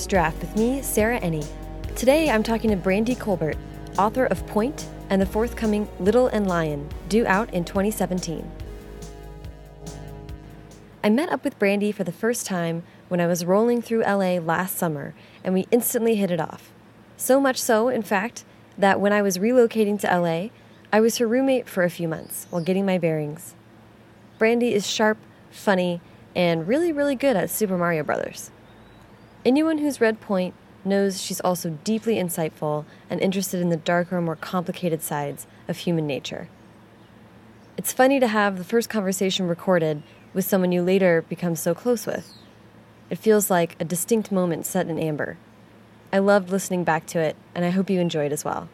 First Draft with me, Sarah Enni. Today I'm talking to Brandy Colbert, author of Pointe and the forthcoming Little and Lion, due out in 2017. I met up with Brandy for the first time when I was rolling through LA last summer, and we instantly hit it off. So much so, in fact, that when I was relocating to LA, I was her roommate for a few months while getting my bearings. Brandy is sharp, funny, and really, really good at Super Mario Brothers. Anyone who's read Pointe knows she's also deeply insightful and interested in the darker, more complicated sides of human nature. It's funny to have the first conversation recorded with someone you later become so close with. It feels like a distinct moment set in amber. I loved listening back to it, and I hope you enjoyed as well.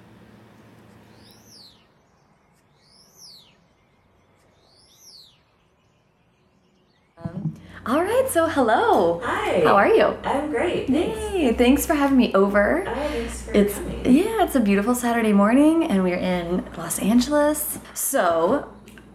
All right, so hello. Hi. How are you? I'm great. Thanks. Hey, thanks for having me over. Oh, thanks for It's coming. yeah, it's a beautiful Saturday morning, and we're in Los Angeles. So,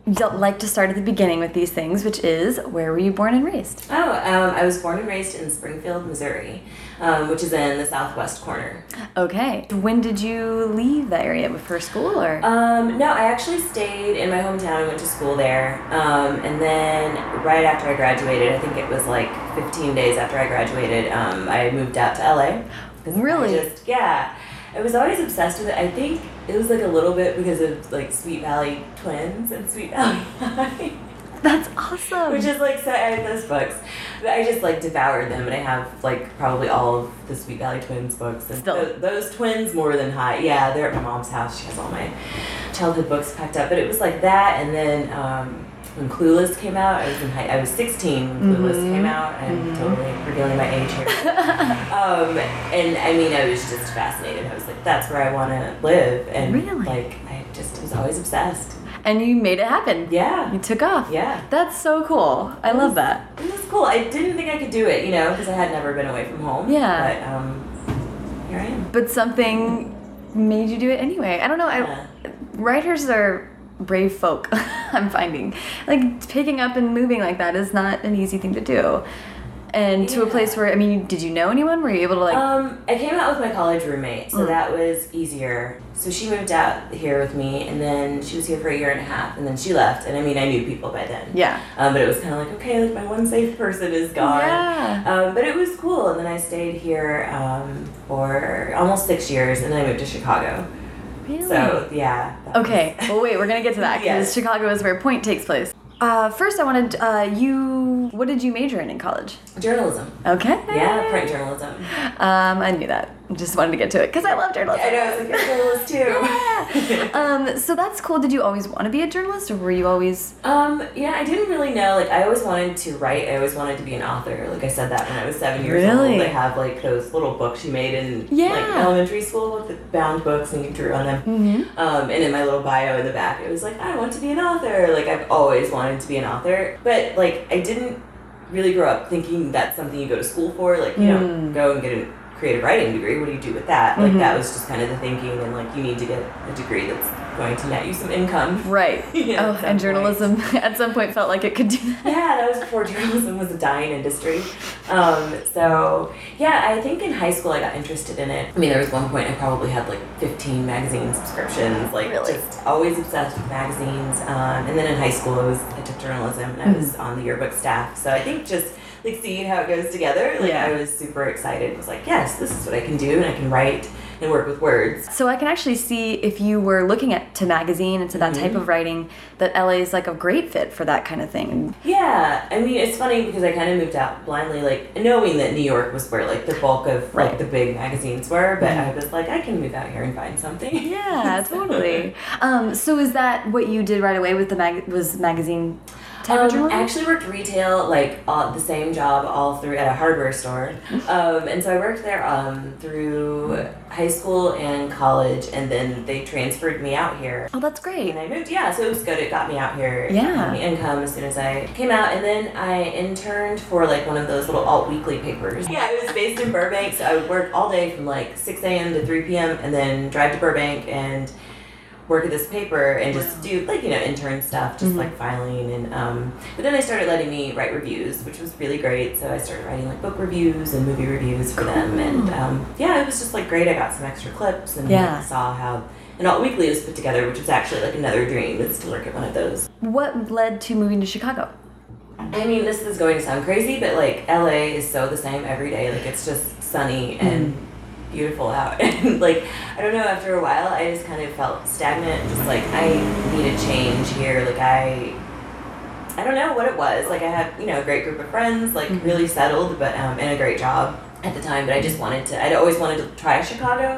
like to start at the beginning with these things, which is where were you born and raised? Oh, um, I was born and raised in Springfield, Missouri, um, which is in the southwest corner. Okay. When did you leave the area for school, or? Um, no, I actually stayed in my hometown. I went to school there. Um, and then right after I graduated, I think it was like 15 days after I graduated, um, I moved out to LA. Really? just, yeah. I was always obsessed with it. I think it was like a little bit because of like Sweet Valley Twins and Sweet Valley High. That's awesome. Which is like so I had those books. But I just like devoured them and I have like probably all of the Sweet Valley Twins books. And Still. tho- those twins more than high. Yeah, they're at my mom's house. She has all my childhood books packed up. But it was like that and then um when Clueless came out, I was in high, I was 16 when Clueless Mhm. came out. I'm totally revealing my age here. um, and I mean, I was just fascinated. I was like, that's where I want to live. And Really? like, I just was always obsessed. And you made it happen. Yeah. You took off. Yeah. That's so cool. I love that. It was cool. I didn't think I could do it, you know, because I had never been away from home. Yeah. But um, here I am. But something made you do it anyway. I don't know. I, writers are brave folk. I'm finding like picking up and moving like that is not an easy thing to do. And to a place where I mean, did you know anyone? Were you able to like? Um, I came out with my college roommate, so Mm. that was easier. So she moved out here with me, and then she was here for a year and a half, and then she left. And I mean, I knew people by then. yeah. Um, but it was kind of like, okay, like my one safe person is gone. Yeah. Um, but it was cool, and then I stayed here um, for almost six years, and then I moved to Chicago. Really? So yeah. that was- Okay. Well, wait. We're gonna get to that because Yes. Chicago is where Pointe takes place. Uh, first, I wanted uh, you. What did you major in in college? Journalism. Okay. Yeah, print journalism. Um, I knew that. Just wanted to get to it because I love journalism. I know, I was like, a journalist too. Yeah. um, so that's cool. Did you always want to be a journalist, or were you always? Um, yeah, I didn't really know. Like, I always wanted to write. I always wanted to be an author. Like, I said that when I was seven years Really? old. I have like those little books you made in like elementary school with the bound books, and you drew on them. Mm-hmm. Um, and in my little bio in the back, it was like, I want to be an author. Like, I've always wanted to be an author, but like, I didn't really grow up thinking that's something you go to school for. Like, you Mm. don't go and get a creative writing degree. What do you do with that? Like, Mhm. that was just kind of the thinking, and like, you need to get a degree that's going to net you some income. Right. Yeah, oh, and point. journalism at some point felt like it could do that. Yeah, that was before journalism was a dying industry. Um, so yeah, I think in high school I got interested in it. I mean, there was one point I probably had like 15 magazine subscriptions, like Really? just always obsessed with magazines. Um, and then in high school, I was I took journalism and I was on the yearbook staff. So I think just like seeing how it goes together, like Yeah. I was super excited. I was like, yes, this is what I can do, and I can write and work with words. So I can actually see if you were looking at to magazine and to that Mm-hmm. type of writing that LA is like a great fit for that kind of thing. Yeah, I mean it's funny because I kind of moved out blindly, like knowing that New York was where like the bulk of Right. like the big magazines were, but Mhm. I was like, I can move out here and find something. Yeah, totally. Um, so is that what you did right away with the mag? Was magazine Um. I actually worked retail, like all, the same job all through at a hardware store, um, and so I worked there um, through high school and college, and then they transferred me out here. oh, that's great. And I moved, yeah, so it was good. It got me out here. Yeah. got me income as soon as I came out. And then I interned for like one of those little alt weekly papers. Yeah, it was based in Burbank. So I would work all day from like 6 a.m. to 3 p.m. and then drive to Burbank and work at this paper and just do like you know intern stuff, just like filing and um. But then they started letting me write reviews, which was really great. So I started writing like book reviews and movie reviews for them, and um, yeah, it was just like great. I got some extra clips and Yeah. saw how. And Alt Weekly was put together, which was actually like another dream, is to work at one of those. What led to moving to Chicago? I mean, this is going to sound crazy, but like LA is so the same every day. Like it's just sunny and beautiful out. And like I don't know, after a while I just kind of felt stagnant, just like I need a change here. Like I I don't know what it was. Like I had, you know, a great group of friends, like really settled, but um and a great job at the time, but I just wanted to I'd always wanted to try Chicago.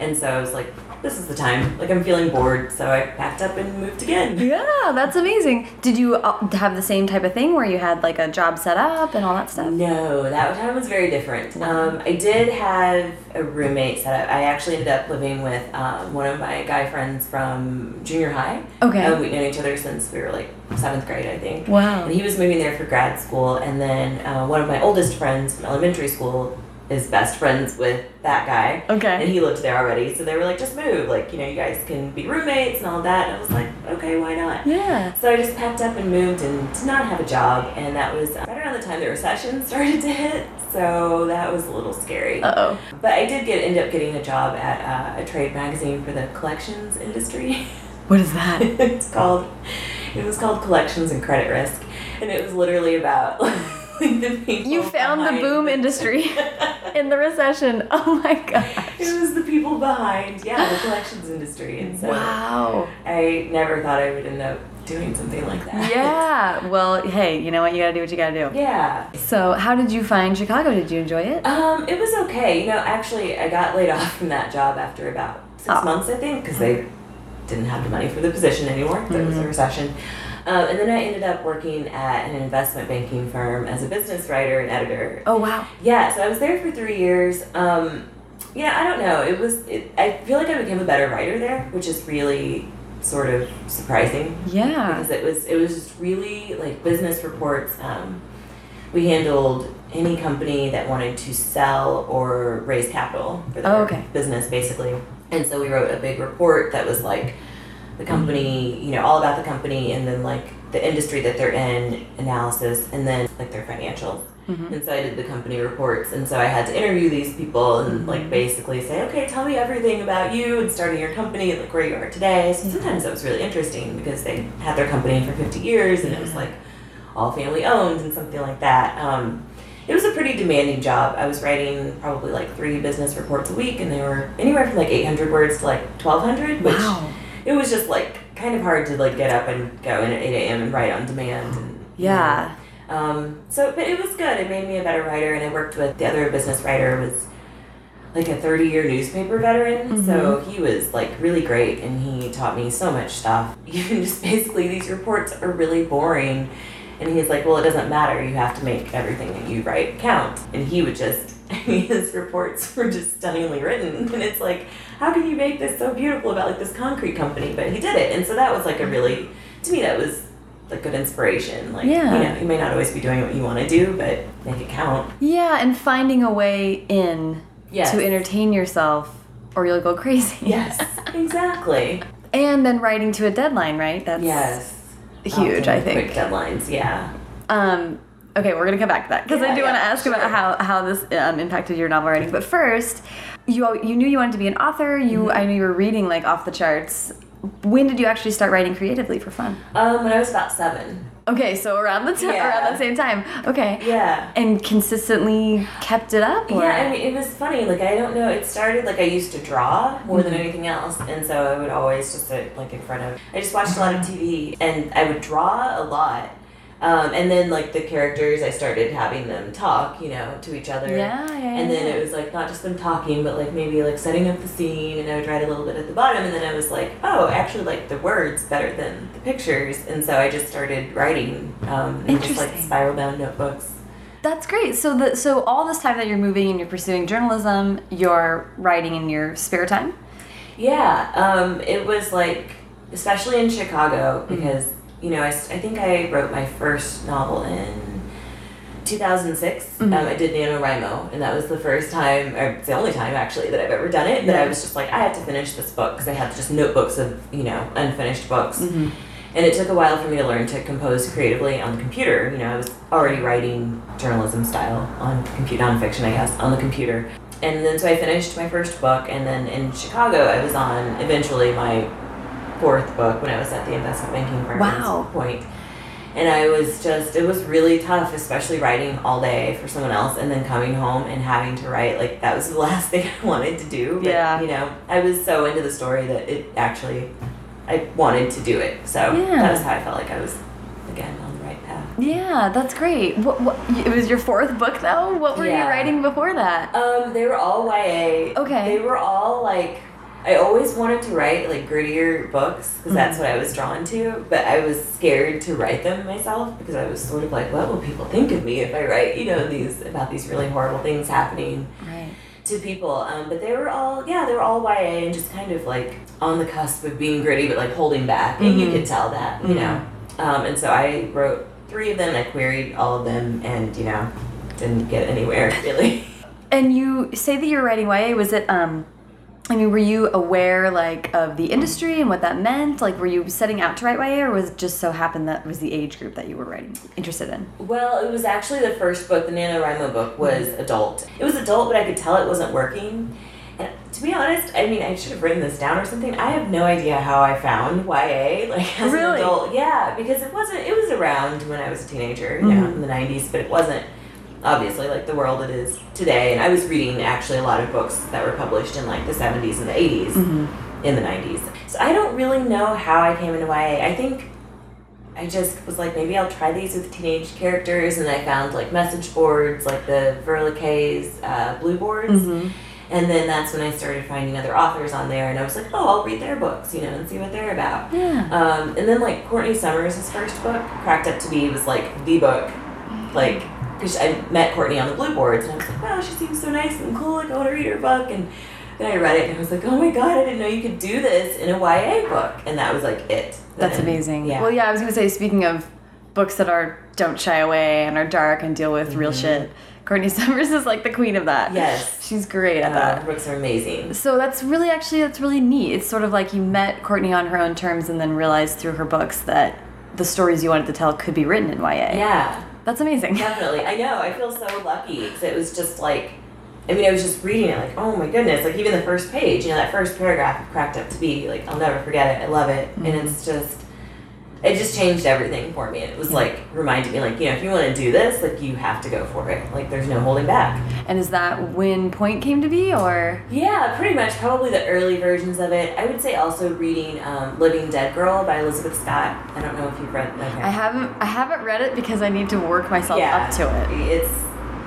And so I was like, this is the time. Like I'm feeling bored, so I packed up and moved again. Yeah, that's amazing. Did you uh, have the same type of thing where you had like a job set up and all that stuff? No, that time was very different. Um, I did have a roommate set up. I actually ended up living with um, one of my guy friends from junior high. Okay. Um, we'd known each other since we were like seventh grade, I think. Wow. And he was moving there for grad school, and then uh, one of my oldest friends from elementary school is best friends with that guy. Okay. And he lived there already, so they were like, just move. Like, you know, you guys can be roommates and all that. And I was like, okay, why not? Yeah. So I just packed up and moved and did not have a job, and that was right around the time the recession started to hit. So that was a little scary. Uh oh. But I did get end up getting a job at uh, a trade magazine for the collections industry. What is that? it's called. It was called Collections and Credit Risk, and it was literally about like the people. You found the boom industry in the recession. Oh my gosh. It was the people behind, yeah, the collections industry, and so Wow. I never thought I would end up doing something like that. Yeah. Well, hey, you know what? You gotta do what you gotta do. Yeah. So, how did you find Chicago? Did you enjoy it? Um, it was okay. You know, actually, I got laid off from that job after about six Oh. months, I think, because they didn't have the money for the position anymore. There was a recession. Um, and then I ended up working at an investment banking firm as a business writer and editor. Oh wow. Yeah, so I was there for three years. Um, yeah, I don't know. It was. It, I feel like I became a better writer there, which is really sort of surprising Yeah. because it was it was just really like business reports. Um, we handled any company that wanted to sell or raise capital for their Oh, okay. business, basically. And so we wrote a big report that was like the company, you know, all about the company, and then like the industry that they're in, analysis, and then like their financials. Mm-hmm. And so I did the company reports, and so I had to interview these people and mm-hmm. like basically say, okay, tell me everything about you and starting your company and like where you are today. So mm-hmm. sometimes that was really interesting because they had their company for 50 years and it was like all family owned and something like that. Um, it was a pretty demanding job. I was writing probably like three business reports a week, and they were anywhere from like 800 words to like 1200, which Wow. It was just like kind of hard to like get up and go in at 8 a.m. and write on demand. And, you know, Yeah. um, so, but it was good. It made me a better writer, and I worked with the other business writer was like a 30 year newspaper veteran. So he was like really great, and he taught me so much stuff. Even just basically, these reports are really boring. And he's like, well, it doesn't matter. You have to make everything that you write count. And he would just, his reports were just stunningly written. And it's like, how can you make this so beautiful about like this concrete company? But he did it. And so that was like a really, to me, that was like good inspiration. Like, Yeah. you know, you may not always be doing what you want to do, but make it count. Yeah, and finding a way in Yes. to entertain yourself, or you'll go crazy. Yes, exactly. And then writing to a deadline, right? That's Yes. huge, I think. Quick deadlines, yeah. Um, okay, we're gonna come back to that because I Yeah, do want to yeah, ask about how, how this um, impacted your novel writing. But first, you you knew you wanted to be an author. You Mm-hmm. I knew you were reading like off the charts. When did you actually start writing creatively for fun? Um, when I was about seven. Okay, so around the time Yeah. around that same time. Okay. Yeah. And consistently kept it up. Or? Yeah, I mean, it was funny. Like, I don't know. It started like I used to draw more Mm-hmm. than anything else, and so I would always just sit like in front of. I just watched a lot of TV, and I would draw a lot. Um, and then like the characters, I started having them talk, you know, to each other. Yeah, yeah, And then yeah. it was like not just them talking, but like maybe like setting up the scene, and I would write a little bit at the bottom, and then I was like, oh, actually like the words better than the pictures, and so I just started writing um, in just like Interesting. spiral bound notebooks. That's great. So the so all this time that you're moving and you're pursuing journalism, you're writing in your spare time. Yeah, um, it was like, especially in Chicago, because, you know, I think I wrote my first novel in 2006, Mm-hmm. um, I did NaNoWriMo, and that was the first time, or it's the only time actually, that I've ever done it. That Yeah. I was just like, I have to finish this book because I had just notebooks of, you know, unfinished books. Mm-hmm. And it took a while for me to learn to compose creatively on the computer. You know, I was already writing journalism style on computer nonfiction, I guess, on the computer. And then so I finished my first book, and then in Chicago, I was on eventually my fourth book when I was at the investment banking firm. Wow. Pointe. And I was just, it was really tough, especially writing all day for someone else and then coming home and having to write. Like, that was the last thing I wanted to do. But, Yeah. You know, I was so into the story that it actually, I wanted to do it. So Yeah. that was how I felt like I was, again, on the right path. Yeah, that's great. What, what, it was your fourth book though? What were you writing before that? Um, they were all YA. Okay. They were all like, I always wanted to write like grittier books because that's Mm-hmm. what I was drawn to, but I was scared to write them myself because I was sort of like, what will people think of me if I write, you know, these about these really horrible things happening Right. to people. Um, but they were all, yeah, they were all YA and just kind of like on the cusp of being gritty, but like holding back, and you Mhm. could tell that, you know. Um, and so I wrote three of them. I queried all of them, and you know, didn't get anywhere really. And you say that you're writing YA. Was it um I mean, were you aware like of the industry and what that meant? Like were you setting out to write YA or was it just so happened that was the age group that you were writing interested in? Well, it was actually the first book, the NaNoWriMo book, was mm-hmm. adult. It was adult, but I could tell it wasn't working. And to be honest, I mean, I should have written this down or something. I have no idea how I found YA, like as Really? an adult. Yeah, because it wasn't. It was around when I was a teenager, you know, mm-hmm. in the '90s, but it wasn't obviously like the world it is today. And I was reading actually a lot of books that were published in like the '70s and the '80s, in the '90s. So I don't really know how I came into YA. I think I just was like, maybe I'll try these with teenage characters, and I found like message boards, like the Verla Kay's uh, blue boards, and then that's when I started finding other authors on there, and I was like, oh, I'll read their books, you know, and see what they're about. Yeah. Um, and then like Courtney Summers' first book, Cracked Up to Be, was like the book, like because I met Courtney on the blue boards, and I was like, wow, she seems so nice and cool. Like I want to read her book, and then I read it, and I was like, oh my god, I didn't know you could do this in a YA book, and that was like it. That's Then- amazing. Yeah. Well, yeah, I was gonna say, speaking of books that are don't shy away and are dark and deal with real shit, Courtney Summers is like the queen of that. Mm-hmm. Yes. she's great at Uh, that. her books are amazing. So that's really actually that's really neat. It's sort of like you met Courtney on her own terms and then realized through her books that the stories you wanted to tell could be written in YA. Yeah, That's amazing. definitely. I know. I feel so lucky because it was just like, I mean, I was just reading it like, oh my goodness, like even the first page, you know, that first paragraph Cracked Up to Be, like I'll never forget it. I love it, and mm-hmm. it's just. It just changed everything for me. It was like reminded me, like you know, if you want to do this, like you have to go for it. Like there's no holding back. And is that when Pointe came to be, or Yeah, pretty much. Probably the early versions of it. I would say also reading um, Living Dead Girl by Elizabeth Scott. I don't know if you've read. Okay. I haven't I haven't read it because I need to work myself yeah, up to it. It's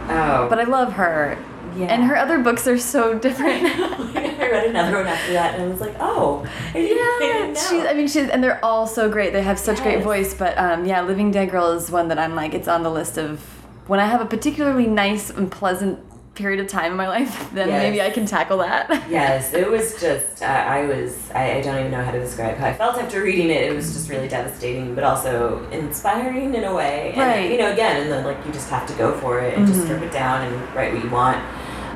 oh, But I love her. Yeah. And her other books are so different. I read another one after that, and I was like, oh, I Yeah, she's. I mean, she's, and they're all so great. They have such great voice. But um, yeah, Living Dead Girl is one that I'm like, it's on the list of when I have a particularly nice and pleasant period of time in my life. Then Yes. maybe I can tackle that. yes, it was just uh, I was I, I don't even know how to describe how I felt after reading it. It was just really devastating, but also inspiring in a way. And, Right. You know, again, and then like you just have to go for it and just strip it down and write what you want.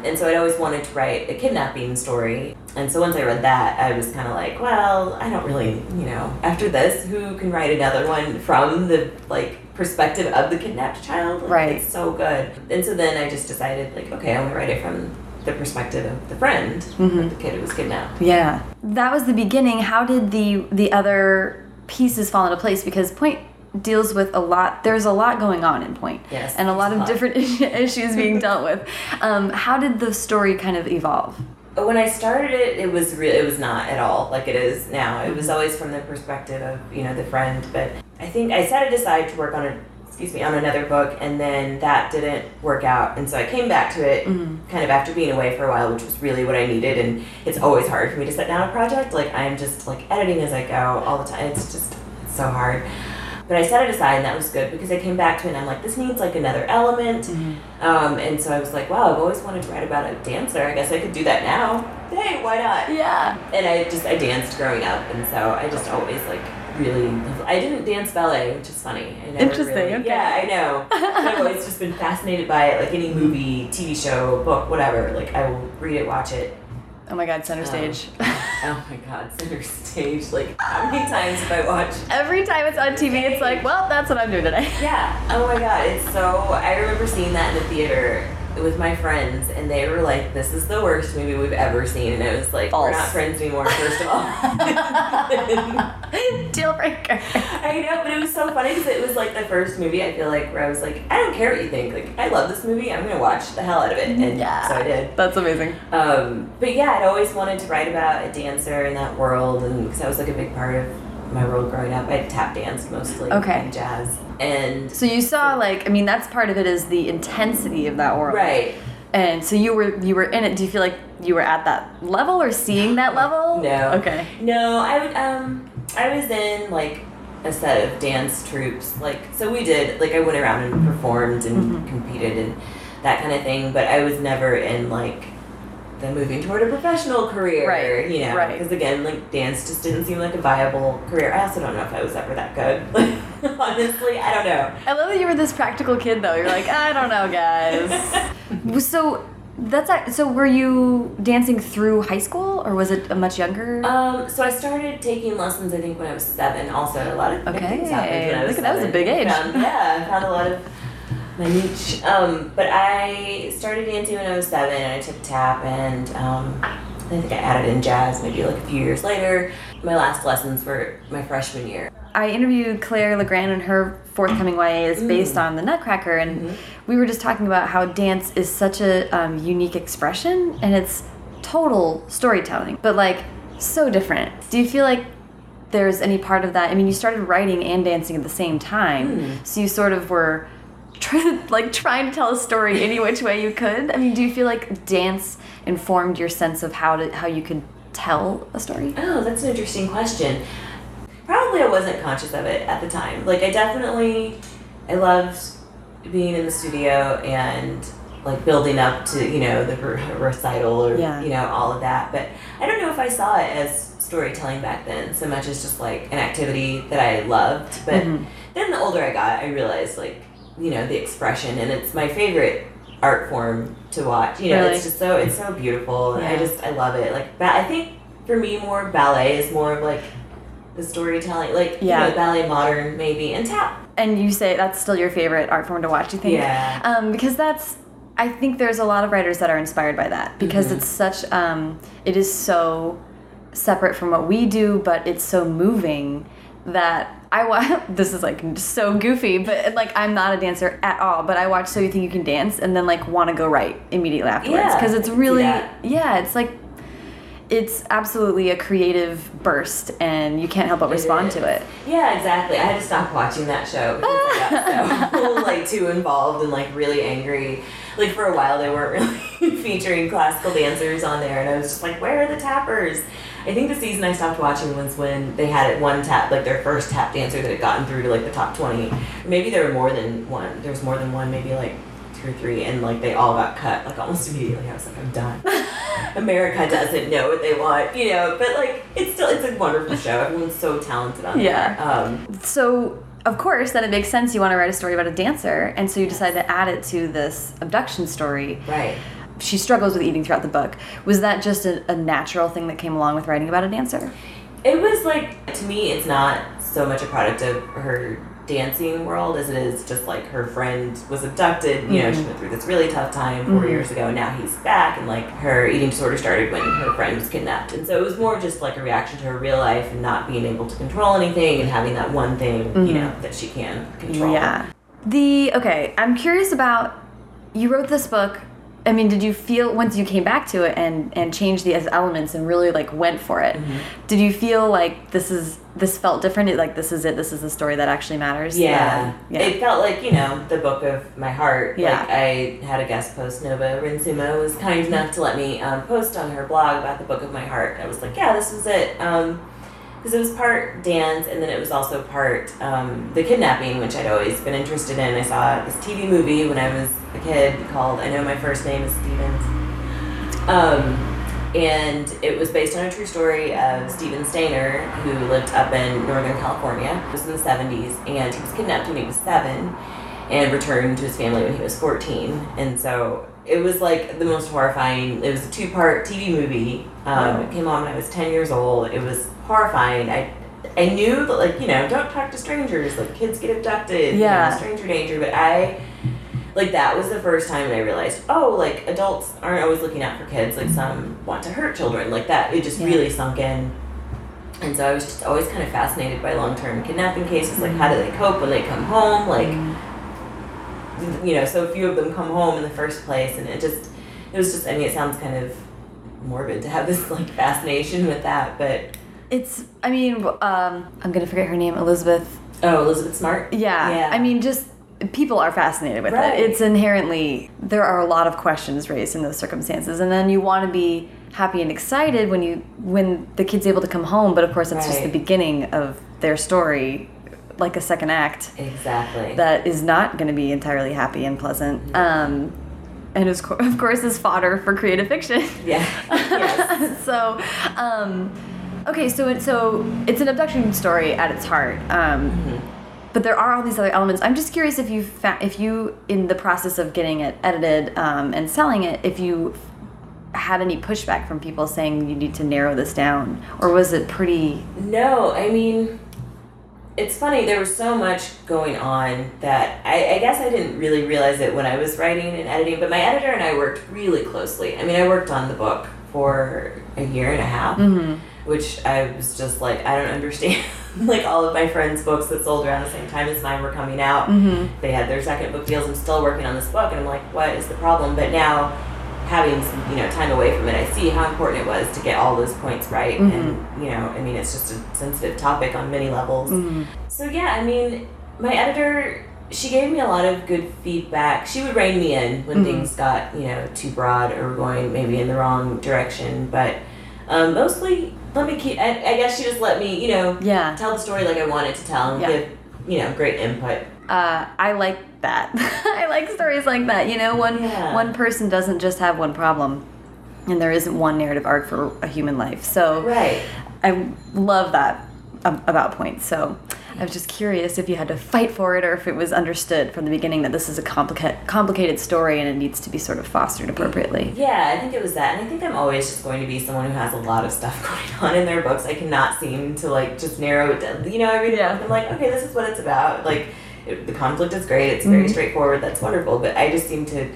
And so I'd always wanted to write a kidnapping story. And so once I read that, I was kind of like, well, I don't really, you know, after this, who can write another one from the like perspective of the kidnapped child? Like, Right. It's so good. And so then I just decided, like, okay, I want to write it from the perspective of the friend, of mm-hmm. the kid who was kidnapped. Yeah. That was the beginning. How did the the other pieces fall into place? Because Pointe deals with a lot. There's a lot going on in Pointe. Yes, And a lot there's a of lot. different issues being dealt with. Um, how did the story kind of evolve? When I started it, it was real. It was not at all like it is now. It was always from the perspective of you know the friend. But I think I set it aside to work on a excuse me on another book, and then that didn't work out, and so I came back to it kind of after being away for a while, which was really what I needed. And it's always hard for me to set down a project. Like I'm just like editing as I go all the time. It's just so hard. But I set it aside, and that was good because I came back to it, and I'm like, this needs like another element. Um, and so I was like, wow, I've always wanted to write about a dancer. I guess I could do that now. Hey, why not? Yeah. And I just I danced growing up, and so I just always like really, I didn't dance ballet, which is funny. Interesting, Really, okay. Yeah, I know. I've always just been fascinated by it. Like any movie, TV show, book, whatever. Like I will read it, watch it. Oh my God, center Um, stage. oh my God, center stage. Like how many times have I watched? Every time it's on TV, it's like, well, that's what I'm doing today. Yeah. Oh my God, it's so. I remember seeing that in the theater with my friends, and they were like, "This is the worst movie we've ever seen," and I was like, "We're not friends anymore." First of all. Deal breaker. I know, but it was so funny because it was like the first movie I feel like where I was like, I don't care what you think. Like, I love this movie. I'm gonna watch the hell out of it, and Yeah. so I did. That's amazing. Um, but yeah, I'd always wanted to write about a dancer in that world, and because that was like a big part of my world growing up. I tap danced mostly, Okay. and jazz, and So you saw like, I mean, that's part of it is the intensity of that world. right. And so you were you were in it. Do you feel like you were at that level or seeing that level? No. Okay. No, I would um I was in like a set of dance troops. Like so we did like I went around and performed and Mm-hmm. competed and that kind of thing, but I was never in like the moving toward a professional career, Right, you know, right. because again, like dance just didn't seem like a viable career. I also don't know if I was ever that good. Like honestly, I don't know. I love that you were this practical kid though. You're like, I don't know, guys. so that's so. Were you dancing through high school or was it a much younger? Um, so I started taking lessons. I think when I was seven. Also, a lot of Okay. things happened when I was Look at- that was a big age. Found- yeah, I found a lot of my niche. Um, but I started dancing when I was seven, and I took tap, and um, I think I added in jazz maybe like a few years later. My last lessons were my freshman year. I interviewed Claire Legrand and her forthcoming YA is based on the Nutcracker, and we were just talking about how dance is such a um, unique expression and it's total storytelling, but like so different. Do you feel like there's any part of that? I mean, you started writing and dancing at the same time, so you sort of were try, like trying to tell a story any which way you could. I mean, do you feel like dance informed your sense of how to how you could tell a story? Oh, that's an interesting question. Probably I wasn't conscious of it at the time. Like I definitely, I loved being in the studio and like building up to you know the re- recital or Yeah. you know all of that. But I don't know if I saw it as storytelling back then so much as just like an activity that I loved. But Mhm. then the older I got, I realized like you know the expression and it's my favorite art form to watch. You know, Really? it's just so it's so beautiful and I just I love it. Like ba- I think for me more ballet is more of like the storytelling, like Yeah. you know, ballet modern maybe and tap. And you say that's still your favorite art form to watch, you think? Yeah. Um, because that's, I think there's a lot of writers that are inspired by that because Mhm. it's such, um, it is so separate from what we do, but it's so moving that I watch. This is like so goofy, but like I'm not a dancer at all. But I watch So You Think You Can Dance and then like want to go write immediately afterwards because I it's really, yeah, it's like. It's absolutely a creative burst, and you can't help but respond to it. Yeah, exactly. I had to stop watching that show because I got so like too involved and like really angry. Like for a while they weren't really featuring classical dancers on there and I was just like, Where are the tappers? I think the season I stopped watching was when they had it one tap like their first tap dancer that had gotten through to like the top twenty. Maybe there were more than one. There was more than one, maybe like two or three and like they all got cut like almost immediately. I was like, I'm done. America doesn't know what they want, you know, but like it's still it's a wonderful show. Everyone's so talented on Yeah. there. Um So, of course, then it makes sense you want to write a story about a dancer, and so you decide to add it to this abduction story. Right. She struggles with eating throughout the book. Was that just a, a natural thing that came along with writing about a dancer? It was like to me, it's not so much a product of her dancing world as it is just like her friend was abducted. You know, she Mhm. went through this really tough time 4 Mhm. years ago, and now he's back, and like her eating disorder started when her friend was kidnapped, and so it was more just like a reaction to her real life and not being able to control anything and having that one thing, you Mhm. know, that she can control. Yeah. The okay, I'm curious about. You wrote this book. I mean, did you feel once you came back to it and and changed the elements and really like went for it? Mm-hmm. Did you feel like this is this felt different? Like this is it. This is the story that actually matters. Yeah. yeah. It felt like, you know, the book of my heart. Yeah. Like I had a guest post, Nova Ren Suma was kind enough to let me um, post on her blog about the book of my heart. I was like, yeah, this was it. Because it was part dance and then it was also part um, the kidnapping, which I'd always been interested in. I saw this TV movie when I was a kid called I Know My First Name is Stevens. Um, and it was based on a true story of Steven Stayner, who lived up in Northern California. It was in the 70s, and he was kidnapped when he was seven and returned to his family when he was 14. And so it was like the most horrifying. It was a two part TV movie. Um, It came on when I was 10 years old. It was horrifying. I I knew that, like, you know, don't talk to strangers. Like, kids get abducted. you know, Yeah. stranger danger. But I like that was the first time I realized, oh, like adults aren't always looking out for kids. Like some want to hurt children. Like that, it just Yeah. really sunk in. And so I was just always kind of fascinated by long term kidnapping cases. Like, how do they cope when they come home? Like, mm-hmm. you know, so few of them come home in the first place, and it just, it was just. I mean, it sounds kind of morbid to have this like fascination with that, but It's, I mean, um, I'm gonna forget her name, Elizabeth. oh, Elizabeth Smart. Yeah. yeah. I mean, just people are fascinated with Right. it. It's inherently, there are a lot of questions raised in those circumstances. And then you want to be happy and excited when you, when the kid's able to come home. But of course, it's just the beginning of their story, like a second act. exactly. that is not going to be entirely happy and pleasant. Um, and is, of course, is fodder for creative fiction. yeah. yes. so, um, okay, so it, so it's an abduction story at its heart. Um, But there are all these other elements. I'm just curious if you if you in the process of getting it edited um, and selling it, if you had any pushback from people saying you need to narrow this down, or was it pretty? No, I mean, it's funny. There was so much going on that I, I guess I didn't really realize it when I was writing and editing. But my editor and I worked really closely. I mean, I worked on the book for a year and a half, which I was just like, I don't understand. like all of my friends' books that sold around the same time as mine were coming out, mm-hmm. they had their second book deals. I'm still working on this book, and I'm like, what is the problem? But now having some you know time away from it, I see how important it was to get all those points right. And mm-hmm. you know, I mean, it's just a sensitive topic on many levels. Mm-hmm. So yeah, I mean, my editor, she gave me a lot of good feedback. She would rein me in when things got you know too broad or going maybe in the wrong direction, but. Um, mostly, let me keep. I, I guess she just let me, you know, Yeah. tell the story like I wanted to tell and Yeah. give, you know, great input. uh, I like that. I like stories like that. You know, one Yeah. one person doesn't just have one problem, and there isn't one narrative arc for a human life. So Right. I love that about points. So I was just curious if you had to fight for it, or if it was understood from the beginning that this is a complicated complicated story and it needs to be sort of fostered appropriately. Yeah, I think it was that, and I think I'm always just going to be someone who has a lot of stuff going on in their books. I cannot seem to like just narrow it down. You know, I read Yeah. book and I'm like, okay, this is what it's about. Like, it, the conflict is great. It's very mm-hmm. straightforward. That's wonderful. But I just seem to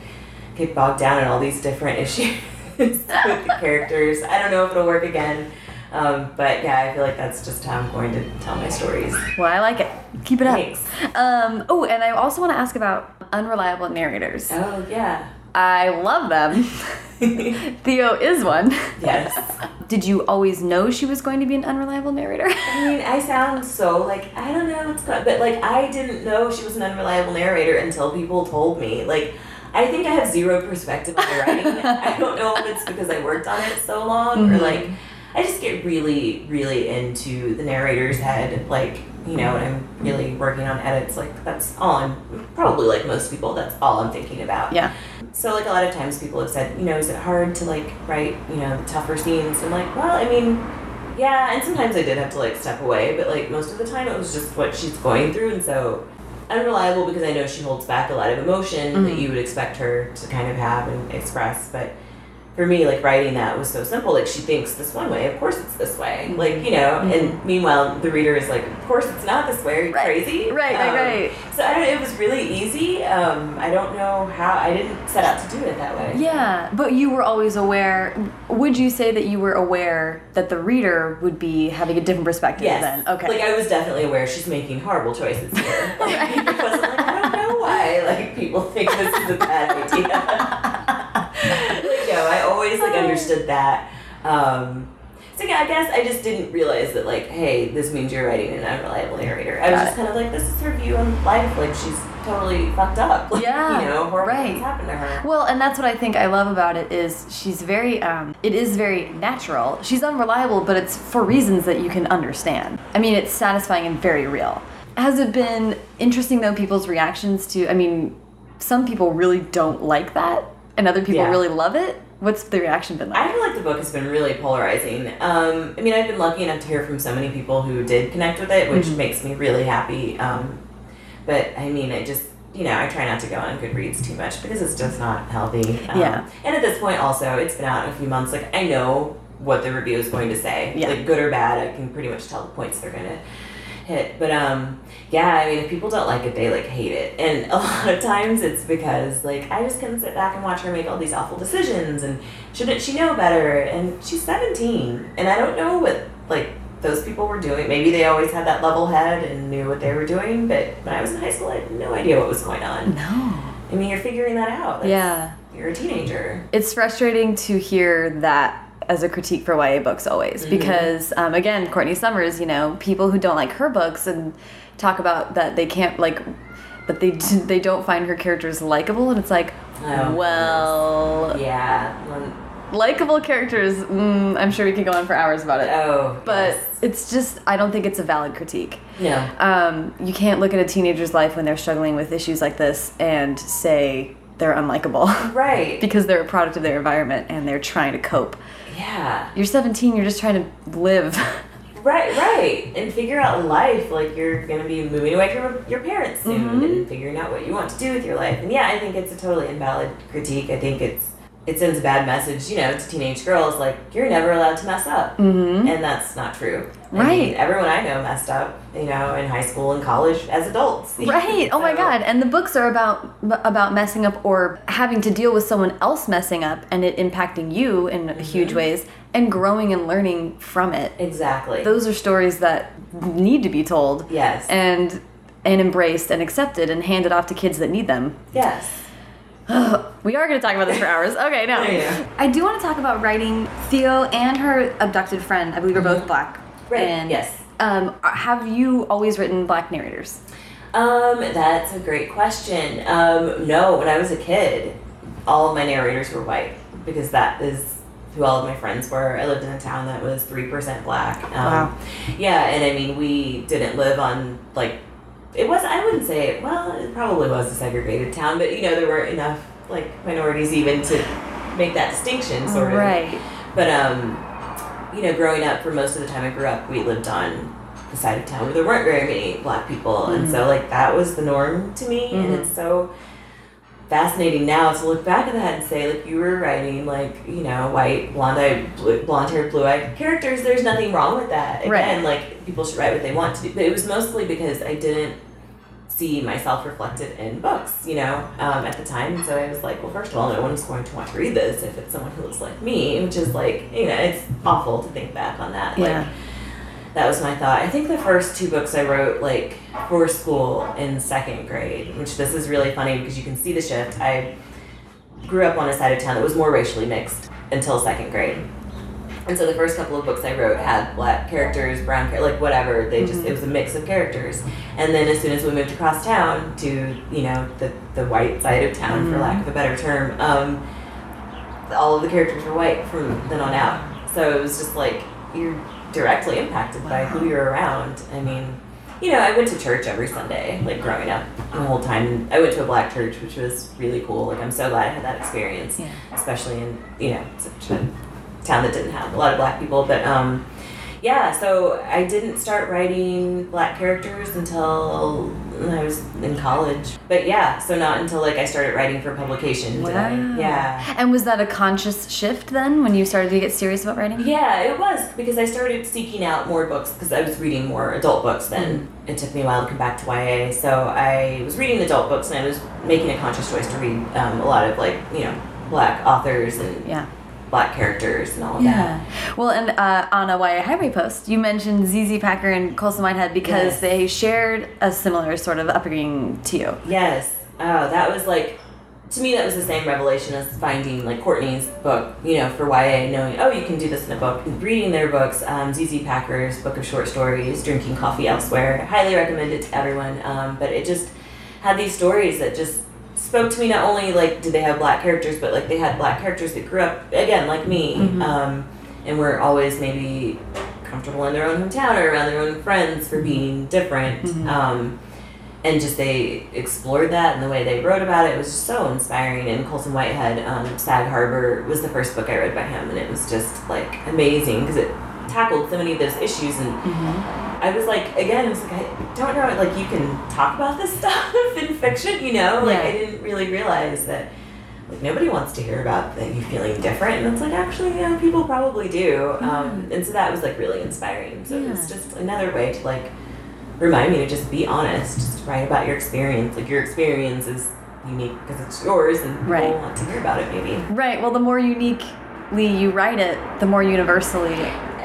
get bogged down in all these different issues with the characters. I don't know if it'll work again. Um, but yeah, I feel like that's just how I'm going to tell my stories. Well, I like it. Keep it up. Thanks. Um, oh, and I also want to ask about unreliable narrators. Oh yeah. I love them. Theo is one. Yes. Did you always know she was going to be an unreliable narrator? I mean, I sound so like I don't know what's going, but like I didn't know she was an unreliable narrator until people told me. Like, I think I have zero perspective on writing. I don't know if it's because I worked on it so long or like I just get really, really into the narrator's head. Like, you know, and I'm really working on edits, like that's all I'm probably like most people. That's all I'm thinking about. yeah. So like a lot of times people have said, you know, is it hard to like write, you know, the tougher scenes? I'm like, well, I mean, yeah, and sometimes I did have to like step away, but like most of the time it was just what she's going through, and so unreliable because I know she holds back a lot of emotion that mm-hmm. you would expect her to kind of have and express, but for me, like writing that was so simple. Like she thinks this one way, of course it's this way. Like you know, and meanwhile the reader is like, of course it's not this way. Are you Right. crazy? Right, right, Um, right. So I don't. It was really easy. Um, I don't know how. I didn't set out to do it that way. Yeah, but you were always aware. Would you say that you were aware that the reader would be having a different perspective Yes. then? Okay. Like I was definitely aware she's making horrible choices here. Like, it wasn't like I don't know why. Like people think this is a bad idea. like no, I always like understood that. Um, so yeah, I guess I just didn't realize that like, hey, this means you're writing an unreliable narrator. I was Got just it. kind of like, this is her view on life. Like she's totally fucked up. Like, Yeah, you know, horrible right. things happen to her. Well, and that's what I think I love about it is she's very um it is very natural. She's unreliable, but it's for reasons that you can understand. I mean, it's satisfying and very real. Has it been interesting though people's reactions to I mean, some people really don't like that and other people Yeah. really love it. What's the reaction been like? I feel like the book has been really polarizing. Um, I mean, I've been lucky enough to hear from so many people who did connect with it, which Mhm. makes me really happy. Um, but I mean, I just you know, I try not to go on Goodreads too much because it's just not healthy. Um, Yeah. And at this point, also, it's been out a few months. Like I know what the review is going to say, Yeah. like good or bad. I can pretty much tell the points they're going to hit. But um, yeah, I mean, if people don't like it, they like hate it. And a lot of times it's because like I just couldn't sit back and watch her make all these awful decisions. And shouldn't she know better? And she's seventeen, and I don't know what like those people were doing. Maybe they always had that level head and knew what they were doing. But when I was in high school, I had no idea what was going on. no. I mean, you're figuring that out. That's- Yeah. You're a teenager. It's frustrating to hear that as a critique for YA books always because um, again Courtney Summers you know people who don't like her books and talk about that they can't like but they they don't find her characters likable and it's like Oh, well Yeah. Likable characters mm, I'm sure we could go on for hours about it Oh. but yes. it's just I don't think it's a valid critique no. um, you can't look at a teenager's life when they're struggling with issues like this and say they're unlikable Right. because they're a product of their environment and they're trying to cope. yeah. You're 17, you're just trying to live. Right, right. And figure out life. Like you're gonna be moving away from your parents soon Mhm. and figuring out what you want to do with your life. And yeah, I think it's a totally invalid critique. I think it's it sends a bad message, you know, to teenage girls, like, you're never allowed to mess up. mm-hmm. And that's not true. I Right. mean, everyone I know messed up, you know, in high school and college as adults. Right. Oh my god. And the books are about about messing up or having to deal with someone else messing up and it impacting you in Mm-hmm. huge ways and growing and learning from it. Exactly. Those are stories that need to be told yes. and and embraced and accepted and handed off to kids that need them. yes. we are going to talk about this for hours. Okay, no. Yeah. I do want to talk about writing Theo and her abducted friend. I believe are both black. Right, And yes. Um, have you always written black narrators? Um, that's a great question. Um, no, when I was a kid, all of my narrators were white because that is who all of my friends were. I lived in a town that was three percent black. Um, Wow. Yeah, and I mean, we didn't live on like it was. I wouldn't say it well, it probably was a segregated town, but you know, there weren't enough like minorities even to make that distinction, sort of. Right. But um, you know, growing up, for most of the time I grew up, we lived on the side of town where there weren't very many black people, and so like that was the norm to me, and Mhm. it's so fascinating now to look back at that and say like you were writing like you know white blonde eyed blue, blonde haired blue eyed characters. There's nothing wrong with that. Again Right. like people should write what they want to do. But it was mostly because i didn't see myself reflected in books you know um, at the time. So i was like well first of all no one's going to want to read this if it's someone who looks like me which is like you know it's awful to think back on that. Like Yeah. That was my thought. I think the first two books I wrote like for school in second grade, which this is really funny because you can see the shift. I grew up on a side of town that was more racially mixed until second grade. And so the first couple of books I wrote had black characters, brown char- like whatever. They just it was a mix of characters. And then as soon as we moved across town to you know the the white side of town, for lack of a better term, um, all of the characters were white from then on out. So it was just like you're directly impacted by who you're around. I mean, you know, I went to church every Sunday, like growing up the whole time. I went to a black church, which was really cool. Like I'm so glad I had that experience, Yeah. especially in you know such a town that didn't have a lot of black people. But um, yeah, so I didn't start writing black characters until I was in college. But yeah, so not until like I started writing for publication. I, Wow. yeah. And was that a conscious shift then when you started to get serious about writing? Yeah, it was because I started seeking out more books because I was reading more adult books then. It took me a while to come back to YA, so I was reading adult books and I was making a conscious choice to read um, a lot of like you know black authors and Yeah. Black characters and all of that. Yeah. Well, and uh, on a YA Highway post, you mentioned ZZ Packer and Colson Whitehead because Yes. they shared a similar sort of upbringing to you. Yes. Oh, that was like to me that was the same revelation as finding like Courtney's book, you know, for YA, knowing oh you can do this in a book. Reading their books, um, ZZ Packer's book of short stories, Drinking Coffee Elsewhere. I highly recommend it to everyone. Um, but it just had these stories that just spoke to me. Not only like did they have black characters, but like they had black characters that grew up again like me, um, and were always maybe comfortable in their own hometown or around their own friends for being different. Um, and just they explored that and the way they wrote about it was just so inspiring. And Colson Whitehead, um, Sag Harbor was the first book I read by him, and it was just like amazing because it tackled so many of those issues and. I was like, again, I was like, I don't know, like you can talk about this stuff in fiction, you know? Like Yeah. I didn't really realize that like nobody wants to hear about that you feeling different and it's like actually yeah people probably do um, and so that was like really inspiring so Yeah. just another way to like remind me to just be honest just write about your experience like your experience is unique because it's yours and people Right. want to hear about it maybe Right. Well, the more uniquely you write it, the more universally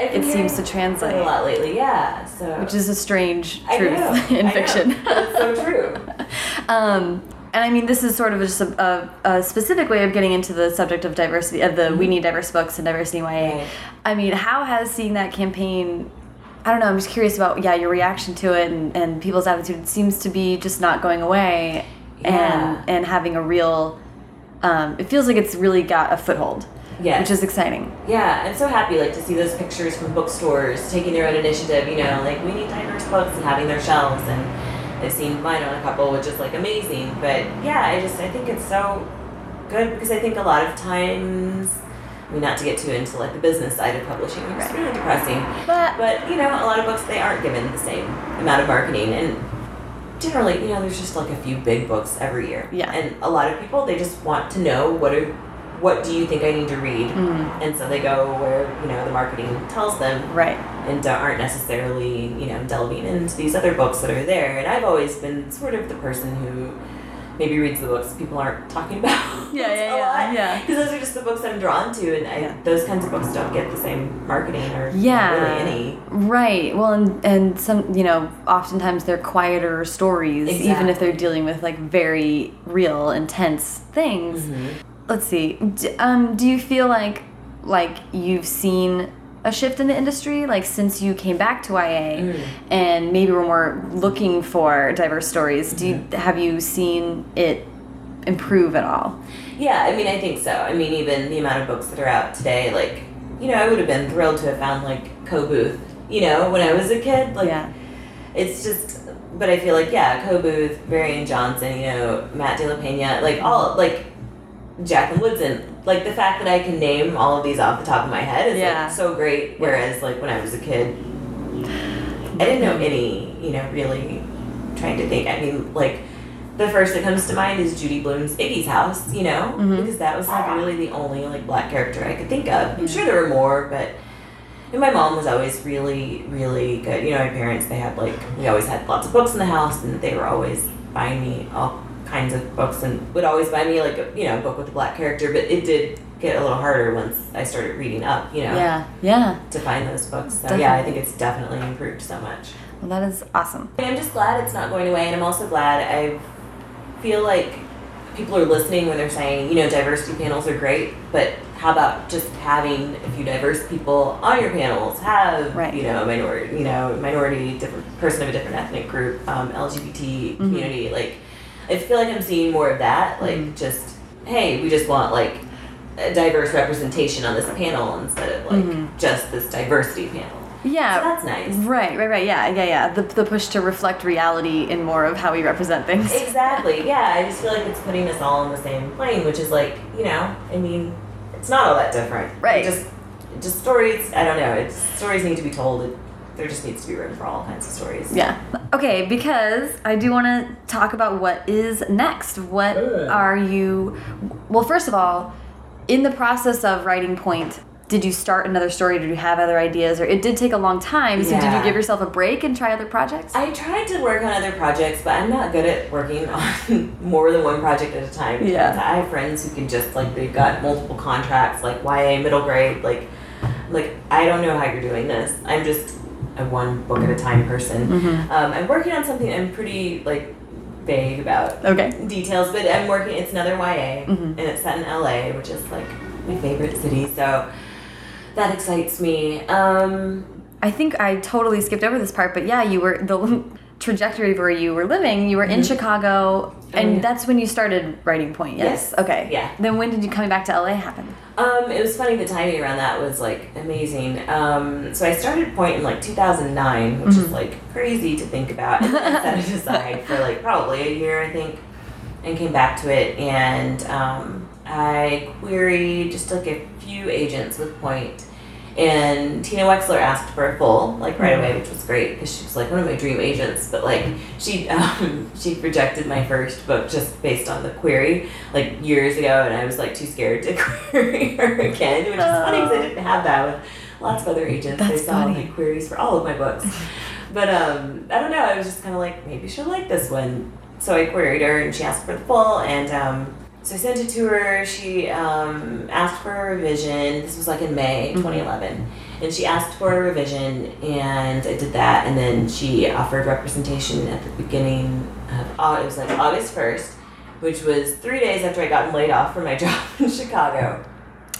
it seems to translate. a lot lately yeah so Which is a strange truth in I fiction. that's so true Um, and I mean, this is sort of just a, a, a specific way of getting into the subject of diversity, of the We Need Diverse Books and Diversity YA. Right. I mean, how has seeing that campaign, I don't know, I'm just curious about, yeah, your reaction to it and, and people's attitude. It seems to be just not going away Yeah. and, and having a real, um, it feels like it's really got a foothold, Yes. which is exciting. Yeah, I'm so happy like to see those pictures from bookstores taking their own initiative. You know, like we need diverse books and having their shelves, and I've seen mine on a couple, which is like amazing. But yeah, I just I think it's so good because I think a lot of times, I mean, not to get too into like the business side of publishing, which is really depressing. But, But you know, a lot of books they aren't given the same amount of marketing, and generally, you know, there's just like a few big books every year. Yeah. And a lot of people they just want to know what are, what do you think I need to read, mm, and so they go where you know the marketing tells them, right. and don't- aren't necessarily you know delving into these other books that are there. And I've always been sort of the person who maybe reads the books people aren't talking about. Yeah, yeah, a yeah, lot. yeah. Because those are just the books I'm drawn to, and I, Yeah. those kinds of books don't get the same marketing or Yeah. really any. Right. Well, and, and some, you know, oftentimes they're quieter stories, even if they're dealing with like very real, intense things. Mm-hmm. Let's see. D- um, do you feel like like you've seen a shift in the industry, like since you came back to YA, Mm. and maybe we're more looking for diverse stories? Do you, Mm-hmm. have you seen it improve at all? Yeah, I mean, I think so. I mean, even the amount of books that are out today, like, you know, I would have been thrilled to have found like Coe Booth, you know, when I was a kid. Like, yeah. it's just, but I feel like, yeah, Coe Booth, Varian Johnson, you know, Matt De La Pena, like, all, like, Jacqueline Woodson. Like, the fact that I can name all of these off the top of my head is Yeah. like so great. Whereas, like, when I was a kid, I didn't know any, you know, really trying to think. I mean, like, the first that comes to mind is Judy Blume's Iggie's House, you know, Mhm. because that was like really the only like black character I could think of. I'm sure there were more, but and my mom was always really, really good. You know, my parents they had like we always had lots of books in the house, and they were always buying me all kinds of books, and would always buy me like a you know book with a black character. But it did get a little harder once I started reading up, you know, Yeah. Yeah. to find those books. So yeah, I think it's definitely improved so much. Well, that is awesome. I'm just glad it's not going away, and I'm also glad I feel like people are listening when they're saying, you know, diversity panels are great, but how about just having a few diverse people on your panels? Have Right. you know, a minority, you know, minority, different person of a different ethnic group, um, LGBT Mm-hmm. community. Like, I feel like I'm seeing more of that. Like, Mhm. just hey, we just want like a diverse representation on this panel instead of like Mhm. just this diversity panel. Yeah. So that's nice. Right, right, right. Yeah, yeah, yeah. The, the push to reflect reality in more of how we represent things. Exactly. Yeah, I just feel like it's putting us all on the same plane, which is like, you know, I mean, it's not all that different. Right. Just, just stories. I don't know. It's stories need to be told. It, there just needs to be room for all kinds of stories. Yeah. Okay, because I do want to talk about what is next. What Good. are you. Well, first of all, in the process of writing Pointe, did you start another story? Did you have other ideas? Or it did take a long time. So did you give yourself a break and try other projects? I tried to work on other projects, but I'm not good at working on more than one project at a time. Yeah. I have friends who can just like they've got multiple contracts, like YA middle grade, like like I don't know how you're doing this. I'm just a one book at a time person. Mhm. Um, I'm working on something I'm pretty like vague about Okay. details, but I'm working. It's another YA, Mhm. and it's set in LA, which is like my favorite city. So that excites me. Um, I think I totally skipped over this part, but yeah, you were the trajectory of where you were living, you were in Chicago, and yeah. that's when you started writing Pointe. Yes. Yes. Okay. Yeah. Then when did you coming back to LA happen? Um, it was funny. The timing around that was like amazing. Um, so I started Pointe in like 2009, which is like crazy to think about. And then I set it aside for like probably a year, I think, and came back to it. And um, I queried just like a few agents with Pointe. And Tina Wexler asked for a full, like right away, which was great because she was like one of my dream agents. But like she, um, she rejected my first book just based on the query, like years ago, and I was like too scared to query her again, which is funny because I didn't have that with lots of other agents. That's they saw funny. my queries for all of my books. But um, I don't know. I was just kind of like maybe she'll like this one. So I queried her, and she asked for the full, and um, so I sent it to her. She um, asked for a revision. This was like in May 2011. And she asked for a revision, and I did that. And then she offered representation at the beginning of Au- it was like August 1st, which was three days after I got laid off from my job in Chicago.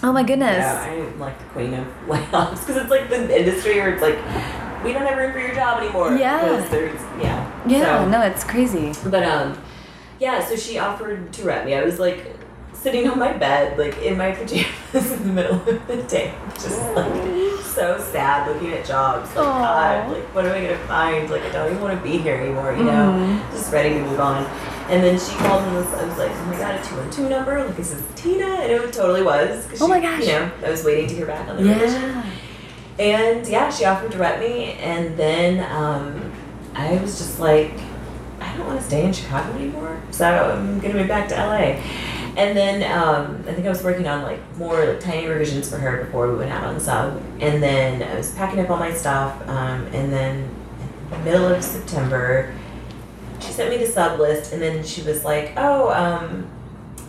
Oh my goodness. Yeah, I'm like the queen of layoffs because it's like the industry where it's like we don't have room for your job anymore. Yeah. yeah. Yeah. So- no, it's crazy. but um, yeah. So she offered to rep me. I was like sitting on my bed, like in my pajamas in the middle of the day, just like so sad, looking at jobs. Like Aw. God, like what am I gonna find? Like I don't even want to be here anymore. You know, Mm-hmm. just ready to move on. And then she called and was, I was like, oh my god, a two one two number. Like is this Tina? And it totally was. 'cause Oh she- my gosh. You know, I was waiting to hear back on the revision. Yeah. And yeah, she offered to rep me, and then um, I was just like, don't want to stay in Chicago anymore, so I'm gonna move back to LA. And then um, I think I was working on like more like tiny revisions for her before we went out on sub. And then I was packing up all my stuff, um, and then middle of September, she sent me the sub list, and then she was like, "Oh, um,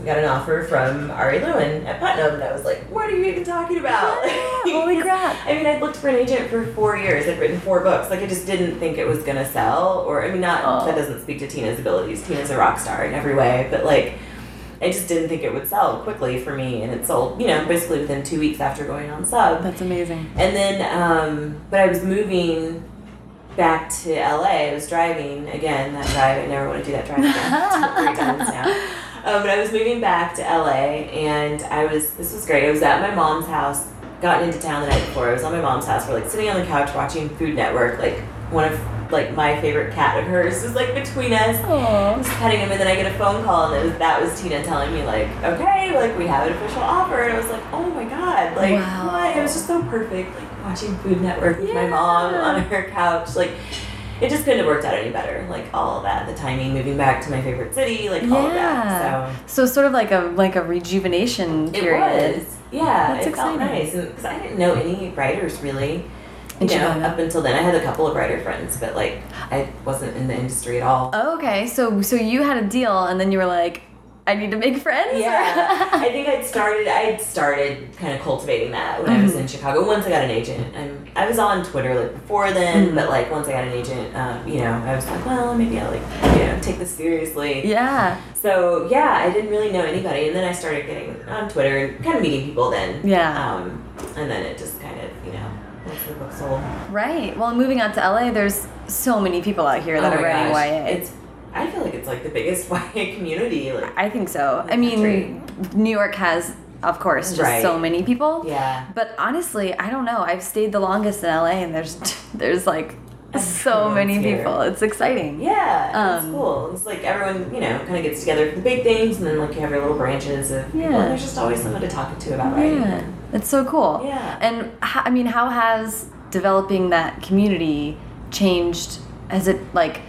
we got an offer from Ari Lewin at Putnam," and I was like, "What are you even talking about?" Holy crap. I mean, I'd looked for an agent for four years. I'd written four books. Like, I just didn't think it was gonna sell. Or, I mean, not Oh. that doesn't speak to Tina's abilities. Tina's a rock star in every way, but like, I just didn't think it would sell quickly for me. And it sold, you know, basically within two weeks after going on sub. That's amazing. And then, um, but I was moving back to LA. I was driving again. That drive, I never want to do that drive again. Three times now. Um, but I was moving back to LA, and I was. This was great. I was at my mom's house. Gotten into town the night before. I was on my mom's house. We're like sitting on the couch watching Food Network. Like one of like my favorite cat of hers was like between us. I Oh. was petting him, and then I get a phone call, and it was, that was Tina telling me like, okay, like we have an official offer, and I was like, oh my god, like Wow. what? It was just so perfect, like watching Food Network with my mom on her couch, like. It just couldn't have worked out any better. Like all of that, the timing, moving back to my favorite city, like all of Yeah. that. So So sort of like a like a rejuvenation period. it was, yeah, That's it felt exciting. nice, because I didn't know any writers really. You know, up until then, I had a couple of writer friends, but like I wasn't in the industry at all. Oh, okay, so so you had a deal, and then you were like, I need to make friends. Yeah, I think I'd started. I'd started kind of cultivating that when I was in Chicago. Once I got an agent, and I was on Twitter like before then, Mhm. but like once I got an agent, um, you know, I was like, well, maybe I'll like you know take this seriously. yeah, So yeah, I didn't really know anybody, and then I started getting on Twitter and kind of meeting people. Then Yeah. um, and then it just kind of you know once the book sold. right. Well, moving on to LA, there's so many people out here that Oh are writing gosh, YA. It's I feel like it's like the biggest YA community. Like I think so. I mean, New York has, of course, just Right. so many people. yeah. But honestly, I don't know. I've stayed the longest in LA, and there's there's like so many here. people. It's exciting. Yeah, it's Um, cool. It's like everyone, you know, kind of gets together for the big things, and then like you have your little branches of people, Yeah. and there's just always someone to talk to about writing. Yeah, it's so cool. Yeah. And I mean, how has developing that community changed? Has it like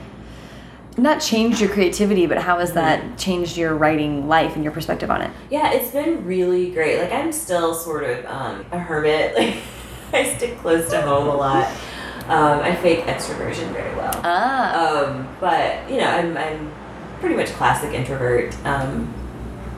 not changed your creativity, but how has that changed your writing life and your perspective on it? Yeah, it's been really great. Like I'm still sort of um, a hermit. Like I stick close to home a lot. Um, I fake extroversion very well. Ah. Um, but you know, I'm I'm pretty much classic introvert um,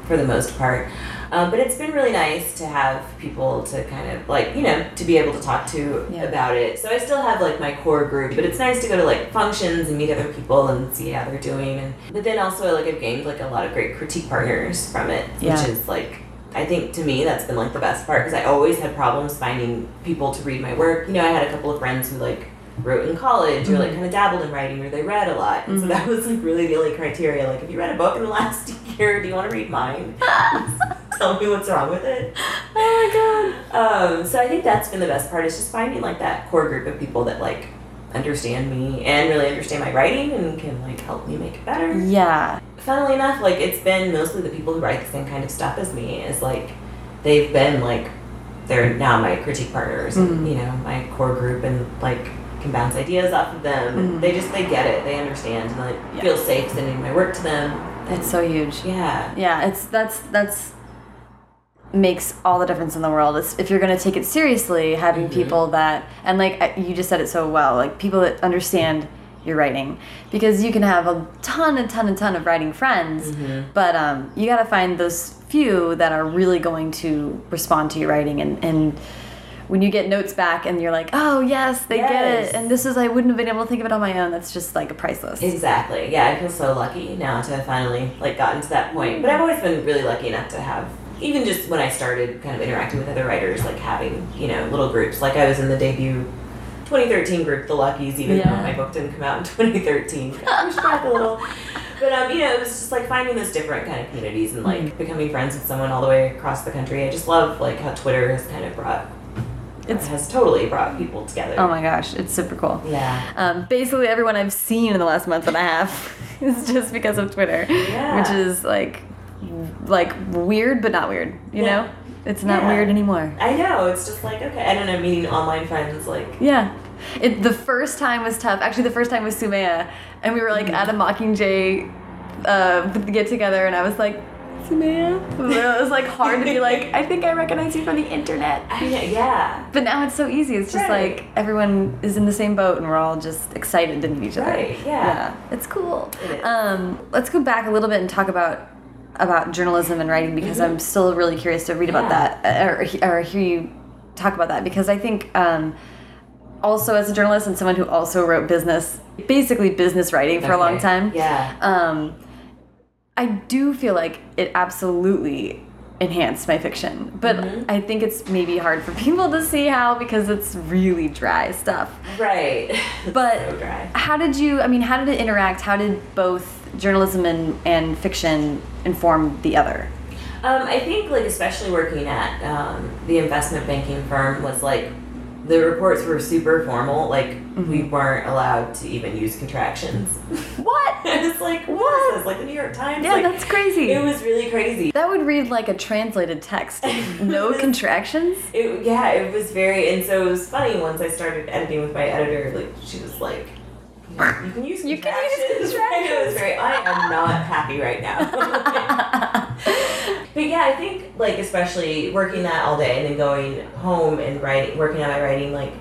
for the most part. Um, but it's been really nice to have people to kind of like you know to be able to talk to Yeah. about it. So I still have like my core group, but it's nice to go to like functions and meet other people and see how they're doing. And but then also like I've gained like a lot of great critique partners from it, Yeah. which is like I think to me that's been like the best part because I always had problems finding people to read my work. You know, I had a couple of friends who like wrote in college or like Mm-hmm. kind of dabbled in writing or they read a lot. And so that was like really the only criteria. Like if you read a book in the last year, do you want to read mine? Tell me what's wrong with it. Oh my Um, so I think that's been the best part is just finding like that core group of people that like understand me and really understand my writing and can like help me make it better. Yeah. Funnily enough, like it's been mostly the people who write the same kind of stuff as me is like they've been like they're now my critique partners Mhm. and you know my core group and like can bounce ideas off of them. Mhm. They just they get it, they understand and like Yeah. feel safe sending my work to them. It's so huge. Yeah. Yeah, it's that's that's makes all the difference in the world. It's if you're going to take it seriously, having Mhm. people that and like you just said it so well, like people that understand your writing because you can have a ton and ton and ton of writing friends, Mhm. but um, you got to find those few that are really going to respond to your writing and and when you get notes back and you're like, oh yes, they get it, and this is I wouldn't have been able to think of it on my own. That's just like a priceless. Exactly. Yeah, I feel so lucky now to have finally like gotten to that point. But I've always been really lucky enough to have even just when I started kind of interacting with other writers, like having, you know, little groups. Like I was in the debut 2013 group, The Luckies, even Yeah. though my book didn't come out in 2013. Got pushed back a little. But um, you know, it was just like finding those different kind of communities and like Mm-hmm. becoming friends with someone all the way across the country. I just love like how Twitter has kind of brought it has totally brought people together. oh my gosh, it's super cool. Yeah. Um, basically, everyone I've seen in the last month and a half is just because of Twitter, Yeah. which is like, like weird but not weird. You Yeah. know, it's not Yeah. weird anymore. I know, it's just like okay, I don't know, meeting online friends like Yeah. It, the first time was tough. Actually, the first time was Sumaya, and we were like at a Mockingjay uh, get together, and I was like, Sumaya. It was like hard to be like, I think I recognize you from the internet. I, yeah. But now it's so easy. It's just Right. like everyone is in the same boat, and we're all just excited to meet each other. Right, yeah. it's cool. It is. Um, let's go back a little bit and talk about about journalism and writing because I'm still really curious to read about Mm-hmm. That uh, or, or hear you talk about that because I think um, also as a journalist and someone who also wrote business, basically business writing for a long time. Yeah. Um, I do feel like it absolutely enhanced my fiction, but Mhm. I think it's maybe hard for people to see how because it's really dry stuff. Right. But so dry. how did you? I mean, how did it interact? How did both journalism and, and fiction inform the other? Um, I think like especially working at um, the investment banking firm was like the reports were super formal. Like Mm-hmm. we weren't allowed to even use contractions. What? it's like what is this? Like the New York Times. Yeah, like, that's crazy. It was really crazy. that would read like a translated text. No was- contractions. It, yeah, it was very, and so it was funny once I started editing with my editor. Like she was like, "You "You can use You can use contractions." Was. I am not happy right now. but yeah, I think like especially working that all day and then going home and writing, working on my writing, like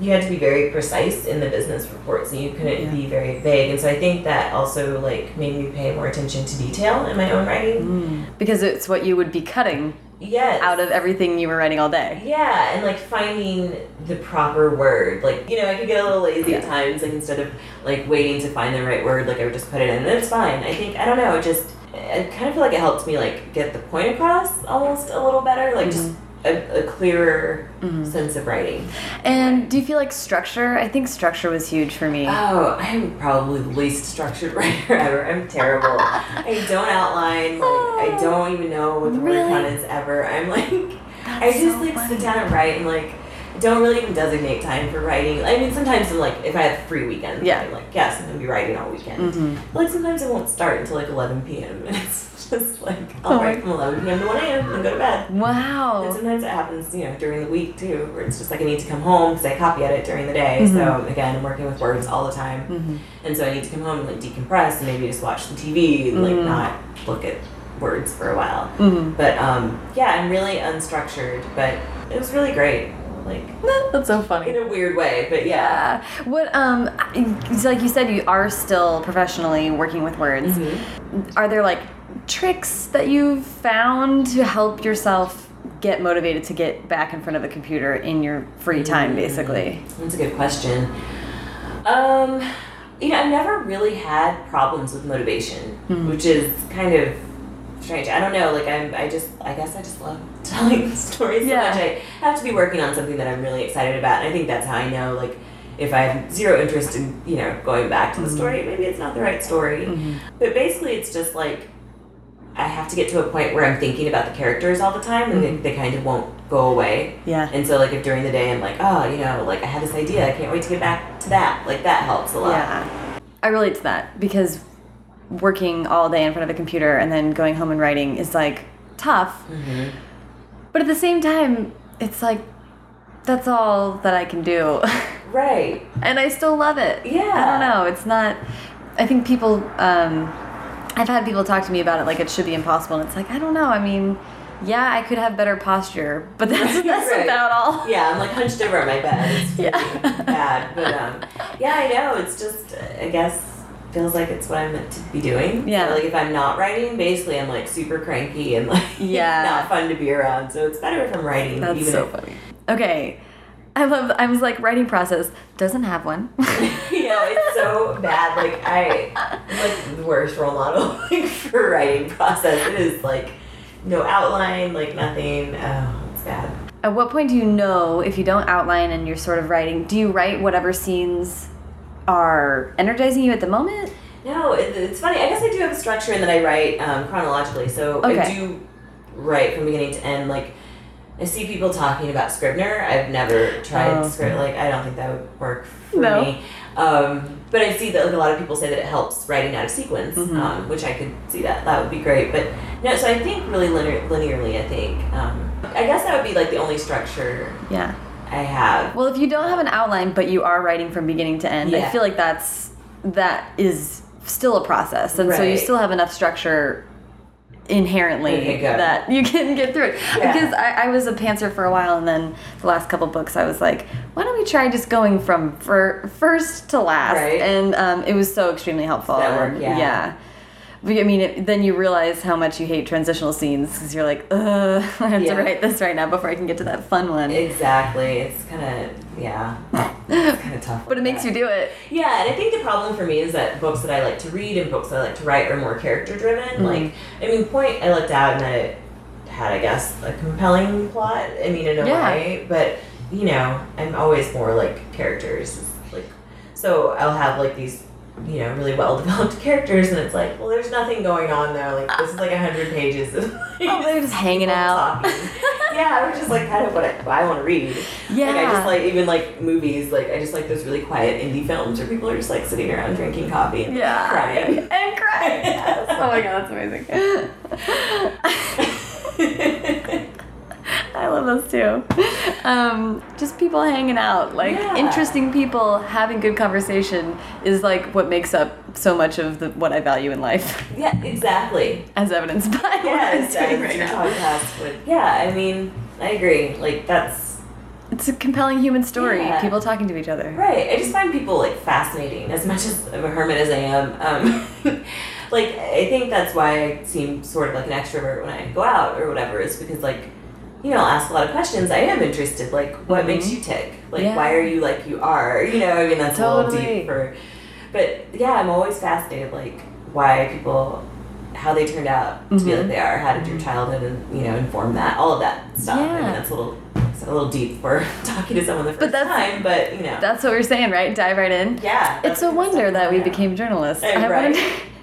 you had to be very precise in the business reports and you couldn't Yeah. be very vague. And so I think that also like made me pay more attention to detail in my own writing. Mm. Because it's what you would be cutting Yes. out of everything you were writing all day. Yeah, and like finding the proper word. Like, you know, I could get a little lazy at times, like instead of like waiting to find the right word, like I would just put it in and it's fine. I think I don't know, it just I kind of feel like it helped me like get the point across almost a little better, like just mm-hmm. A, a clearer sense of writing. And do you feel like structure? I think structure was huge for me. Oh, I'm probably the least structured writer ever. I'm terrible. I don't outline. Like I don't even know what the word Really? count is ever. I'm like, I just so like funny. sit down and write and like don't really even designate time for writing. I mean, sometimes I'm like if I have free weekends, Yeah. I'm like yes, I'm gonna be writing all weekend. Mhm. Like sometimes I won't start until like 11 p.m. and it's just like I'll Oh write from 11 p.m. to 1 a.m. and go to bed. Wow. And sometimes it happens, you know, during the week too, where it's just like I need to come home because I copy edit during the day. Mm-hmm. So again, I'm working with words all the time, and so I need to come home and like decompress and maybe just watch the TV and like Mhm. not look at words for a while. Mhm. But um, yeah, I'm really unstructured, but it was really great, like That's so funny. in a weird way. But yeah. What um like you said you are still professionally working with words. Mm-hmm. Are there like tricks that you've found to help yourself get motivated to get back in front of a computer in your free time basically? That's a good question. Um, you know, I've never really had problems with motivation, which is kind of strange. I don't know. Like I'm, I just, I guess I just love telling stories Yeah. so much. I have to be working on something that I'm really excited about, and I think that's how I know. Like, if I have zero interest in, you know, going back to the Mm-hmm. story, maybe it's not the right story. But basically, it's just like I have to get to a point where I'm thinking about the characters all the time, and they, they kind of won't go away. Mm-hmm. Yeah. And so, like, if during the day I'm like, oh, you know, like I had this idea, I can't wait to get back to that. Like that helps a lot. Yeah. I relate to that because working all day in front of a computer and then going home and writing is like tough. Mm-hmm. But at the same time, it's like that's all that I can do. Right. and I still love it. Yeah. I don't know. It's not I think people um I've had people talk to me about it like it should be impossible and it's like I don't know. I mean, yeah, I could have better posture, but that's that's Right. about all. Yeah, I'm like hunched over on my bed. It's really Yeah. bad. But um, yeah, I know. It's just, I guess, feels like it's what I'm meant to be doing. Yeah. So, like if I'm not writing, basically I'm like super cranky and like Yeah. not fun to be around. So it's better if I'm writing. That's even so if, funny. Okay. I love I was like writing process doesn't have one. you know, it's so bad. Like I, I'm like the worst role model like, for writing process. It is like no outline, like nothing. Oh, it's bad. At what point do you know if you don't outline and you're sort of writing? Do you write whatever scenes are energizing you at the moment? No, it, it's funny. I guess I do have a structure in that I write um, chronologically. So I do write from beginning to end. Like I see people talking about Scrivener. I've never tried Oh. Scrivener. Like I don't think that would work for No. me. Um, but I see that like a lot of people say that it helps writing out of sequence, Mhm. um, which I could see that. That would be great. But no, so I think really linear, linearly. I think. Um, I guess that would be like the only structure Yeah. I have. Well, if you don't have an outline but you are writing from beginning to end, I feel like that's that is still a process. And so you still have enough structure inherently that you can get through it. Yeah. Because I, I was a pantser for a while and then the last couple books I was like, why don't we try just going from fir first to last? Right. And um, it was so extremely helpful. That worked, yeah. yeah. But, I mean, it, then you realize how much you hate transitional scenes because you're like, ugh, I have Yeah. to write this right now before I can get to that fun one. Exactly. It's kind of yeah. It's kind of tough. but it makes that. you do it. Yeah, and I think the problem for me is that books that I like to read and books that I like to write are more character driven. Mm-hmm. Like, I mean, Pointe I looked at and it had, I guess, a compelling plot. I mean, in a Yeah. way, but you know, I'm always more like characters. Like, so I'll have like these, you know, really well developed characters, and it's like, well, there's nothing going on there. Like, this is like a hundred pages. Of, like, Oh, they're just hanging out. yeah, which is like kind of what I, what I want to read. Yeah. Like I just like even like movies, like I just like those really quiet indie films where people are just like sitting around drinking coffee and Yeah. crying. And crying. Yes. Oh my god, that's amazing. I love those too. Um, just people hanging out, like Yeah. interesting people having good conversation is like what makes up so much of the, what I value in life, yeah, exactly. as evidenced by what I'm doing right now. podcast would. Yeah, I mean, I agree. Like that's It's a compelling human story. Yeah. People talking to each other. right. I just find people like fascinating as much as of a hermit as I am. Um, like I think that's why I seem sort of like an extrovert when I go out or whatever. Is because like. You know, I'll ask a lot of questions. I am interested. Like, what makes you tick? Like, Yeah. why are you like you are? You know, I mean, that's a little Totally. deep for. But yeah, I'm always fascinated, like why people, how they turned out to be like they are. How did your childhood and you know inform that? All of that stuff. I Yeah. mean, that's a little, a little deep for talking to someone the first that's- time, but you know, That's what we're saying, right? Dive right in. yeah. It's a wonder that we became journalists. I right.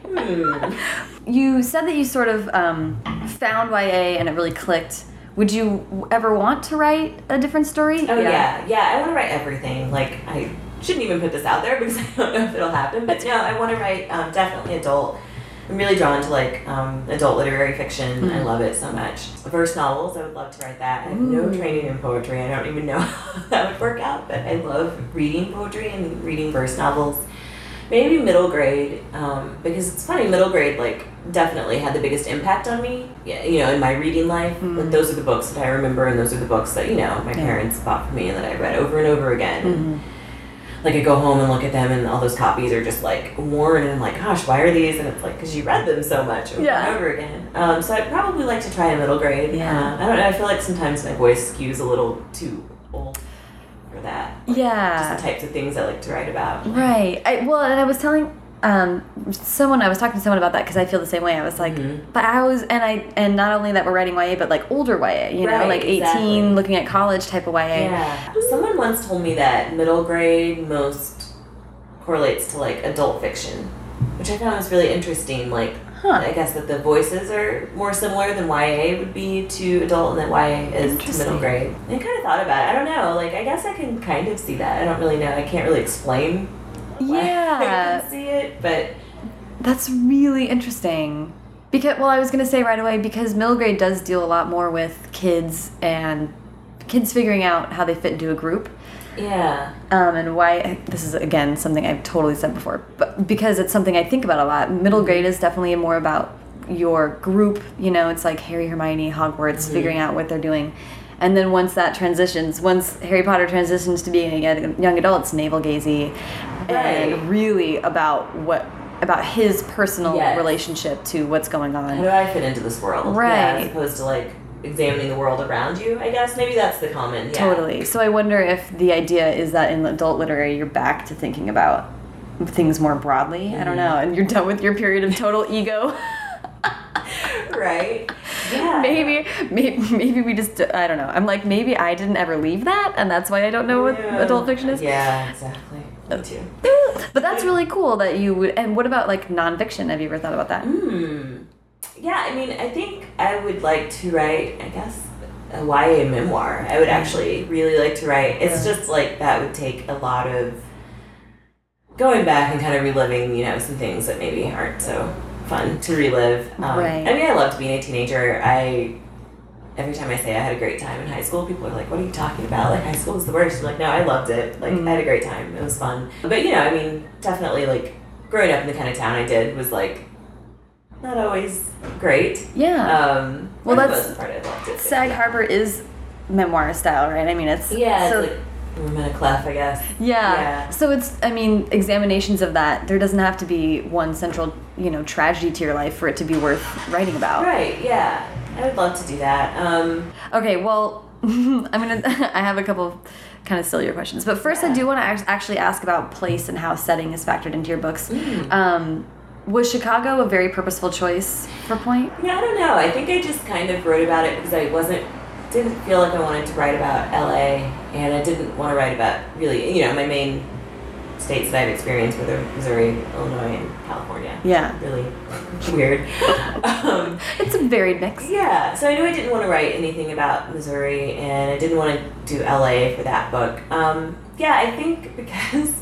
Hmm. You said that you sort of um, found YA and it really clicked. Would you ever want to write a different story? Oh yeah. yeah, I want to write everything. Like I shouldn't even put this out there because I don't know if it'll happen. But no, I want to write um, definitely adult. I'm really drawn to like um, adult literary fiction. I Mhm. love it so much. Verse novels, I would love to write that. I have no training in poetry. I don't even know how that would work out, but I love reading poetry and reading verse novels. Maybe middle grade, um, because it's funny. Middle grade, like, definitely had the biggest impact on me. Yeah, you know, in my reading life. Mm. Like, those are the books that I remember, and those are the books that you know my Yeah. parents bought for me and that I read over and over again. Mhm. Like, I go home and look at them, and all those copies are just like worn, and I'm like, gosh, why are these? And it's like because you read them so much over Yeah. and over again. Um, so I'd probably like to try a middle grade. Yeah. Uh, I don't know. I feel like sometimes my voice skews a little too old for that. Just Yeah. the types of things I like to write about. Right. I, well, and I was telling um, someone I was talking to someone about that because I feel the same way. I was like, Mm-hmm. but I was, and I, and not only that we're writing YA, but like older YA, you know, Right, like eighteen, exactly. looking at college type of YA. Yeah. Someone once told me that middle grade most correlates to like adult fiction, which I found was really interesting. Like, Huh. I guess that the voices are more similar than YA would be to adult, and that YA is to middle grade. I kind of thought about it. I don't know. Like, I guess I can kind of see that. I don't really know. I can't really explain. why I Yeah, can see it, but that's really interesting. Because well, I was gonna say right away because middle grade does deal a lot more with kids and kids figuring out how they fit into a group. Yeah. um, and why this is again something I've totally said before, but because it's something I think about a lot. Middle grade is definitely more about your group. You know, it's like Harry, Hermione, Hogwarts, figuring out what they're doing. And then once that transitions, once Harry Potter transitions to being a young- adult, it's navel gazy, Right. and really about what about his personal Yes. relationship to what's going on. How do I fit into this world? Yeah, Right. as opposed to like examining the world around you. I guess maybe that's the common. Yeah. Totally. So I wonder if the idea is that in adult literary, you're back to thinking about things more broadly. I don't know. And you're done with your period of total ego. right? Yeah. maybe, maybe, maybe we just, I don't know. I'm like, maybe I didn't ever leave that, and that's why I don't know what Yeah. adult fiction is. Yeah, exactly. Me too. But that's really cool that you would. And what about like nonfiction? Have you ever thought about that? Hmm. Yeah, I mean, I think I would like to write, I guess, a YA memoir. I would actually really like to write. It's Yeah. just like that would take a lot of going back and kind of reliving, you know, some things that maybe aren't so fun to relive. Um, Right. I mean, I loved being a teenager. I every time I say I had a great time in high school, people are like, "What are you talking about? Like high school was the worst." I'm like, "No, I loved it. Like Mm. I had a great time. It was fun." But you know, I mean, definitely like growing up in the kind of town I did was like not always great. Yeah. Um, Well, for the that's- part, I loved it. Sag Harbor is memoir style, right? I mean, it's Yeah, so- it's like roman à clef, I guess. Yeah. Yeah. So it's, I mean, examinations of that. There doesn't have to be one central, you know, tragedy to your life for it to be worth writing about. Right. Yeah, I would love to do that. Um, Okay. Well, I'm gonna. I have a couple of kind of sillier questions, but first, I do want to actually ask about place and how setting is factored into your books. Mm. Um, was Chicago a very purposeful choice for Pointe? yeah, I don't know. I think I just kind of wrote about it because I wasn't didn't feel like I wanted to write about LA, and I didn't want to write about really, you know, my main states that I've experienced the Missouri, Illinois, and California. Yeah. Really weird. um, It's a varied mix. Yeah, so I knew I didn't want to write anything about Missouri, and I didn't want to do LA for that book. Um, yeah, I think because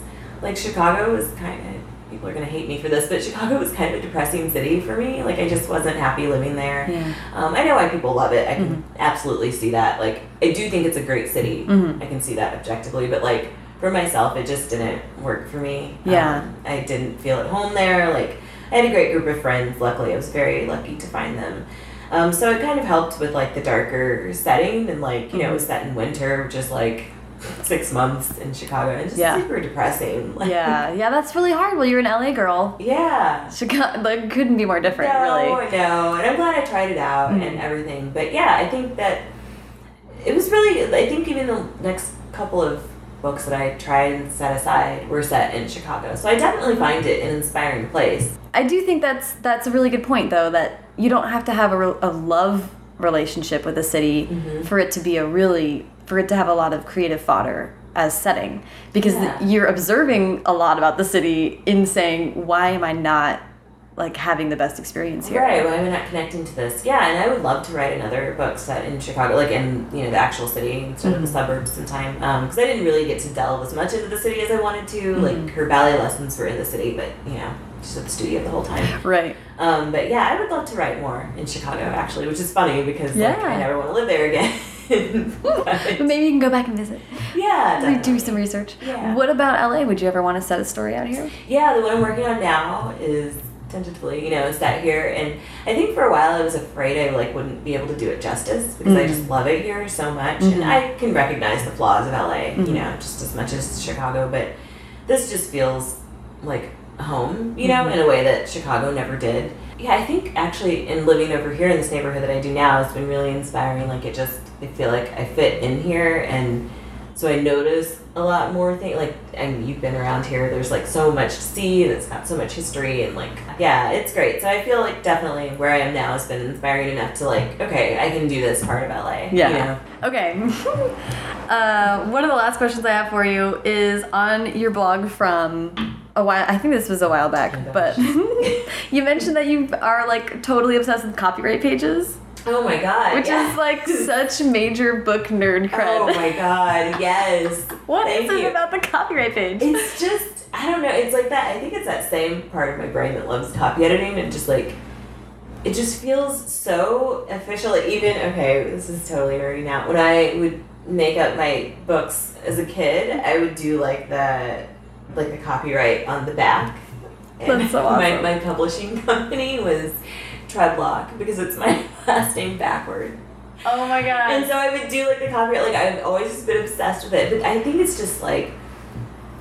like Chicago was kind of people are gonna hate me for this, but Chicago was kind of a depressing city for me. Like I just wasn't happy living there. Yeah. Um, I know why people love it. I can absolutely see that. Like I do think it's a great city. Mhm. I can see that objectively, but like for myself, it just didn't work for me. Yeah. Um, I didn't feel at home there. Like I had a great group of friends. Luckily, I was very lucky to find them. Um, so it kind of helped with like the darker setting and like you know it was set in winter, just like six months in Chicago, and just Yeah. super depressing. Like, Yeah. Yeah. That's really hard. Well, you're an LA girl. yeah. Chicago like couldn't be more different, no, really. no, and I'm glad I tried it out Mhm. and everything. But yeah, I think that it was really. I think even the next couple of books that I tried and set aside were set in Chicago, so I definitely find it an inspiring place. I do think that's that's a really good point, though, that you don't have to have a, re- a love relationship with a city Mhm. for it to be a really for it to have a lot of creative fodder as setting because Yeah. you're observing a lot about the city in saying why am I not like having the best experience here? Right, why am I not connecting to this? Yeah, and I would love to write another book set in Chicago, like in you know the actual city instead of the mm-hmm. suburbs sometime. Um, because I didn't really get to delve as much into the city as I wanted to. Mm-hmm. Like her ballet lessons were in the city, but you know just at the studio the whole time. Right. Um, but yeah, I would love to write more in Chicago actually, which is funny because like, Yeah. I never want to live there again. But maybe you can go back and visit. yeah, Do some research. Yeah. What about LA? Would you ever want to set a story out here? Yeah, the one I'm working on now is tentatively, you know, set here, and I think for a while I was afraid I like wouldn't be able to do it justice because I Mhm. just love it here so much, Mhm. and I can recognize the flaws of LA, Mhm. you know, just as much as Chicago, but this just feels like home, you know, Mhm. in a way that Chicago never did. Yeah, I think actually in living over here in this neighborhood that I do now has been really inspiring. Like it just, I feel like I fit in here and so I notice a lot more things. Like, and you've been around here. There's like so much to see, and it's got so much history, and like, yeah, it's great. So I feel like definitely where I am now has been inspiring enough to like, okay, I can do this part of LA. Yeah. You know? Okay. uh, one of the last questions I have for you is on your blog from a while. I think this was a while back, Oh but you mentioned that you are like totally obsessed with copyright pages, Oh my god. which is like such major book nerd cred. Oh my god. Yes. What is Thank it you. about the copyright page? It's just I don't know. It's like that. I think it's that same part of my brain that loves copy editing and just like it just feels so official. Like even okay, this is totally nerdy now. When I would make up my books as a kid, I would do like the like the copyright on the back. And That's so my awesome. my publishing company was Trebloc because it's my last name backward. oh my god. And so I would do like the copyright, like I've always just been obsessed with it. But I think it's just like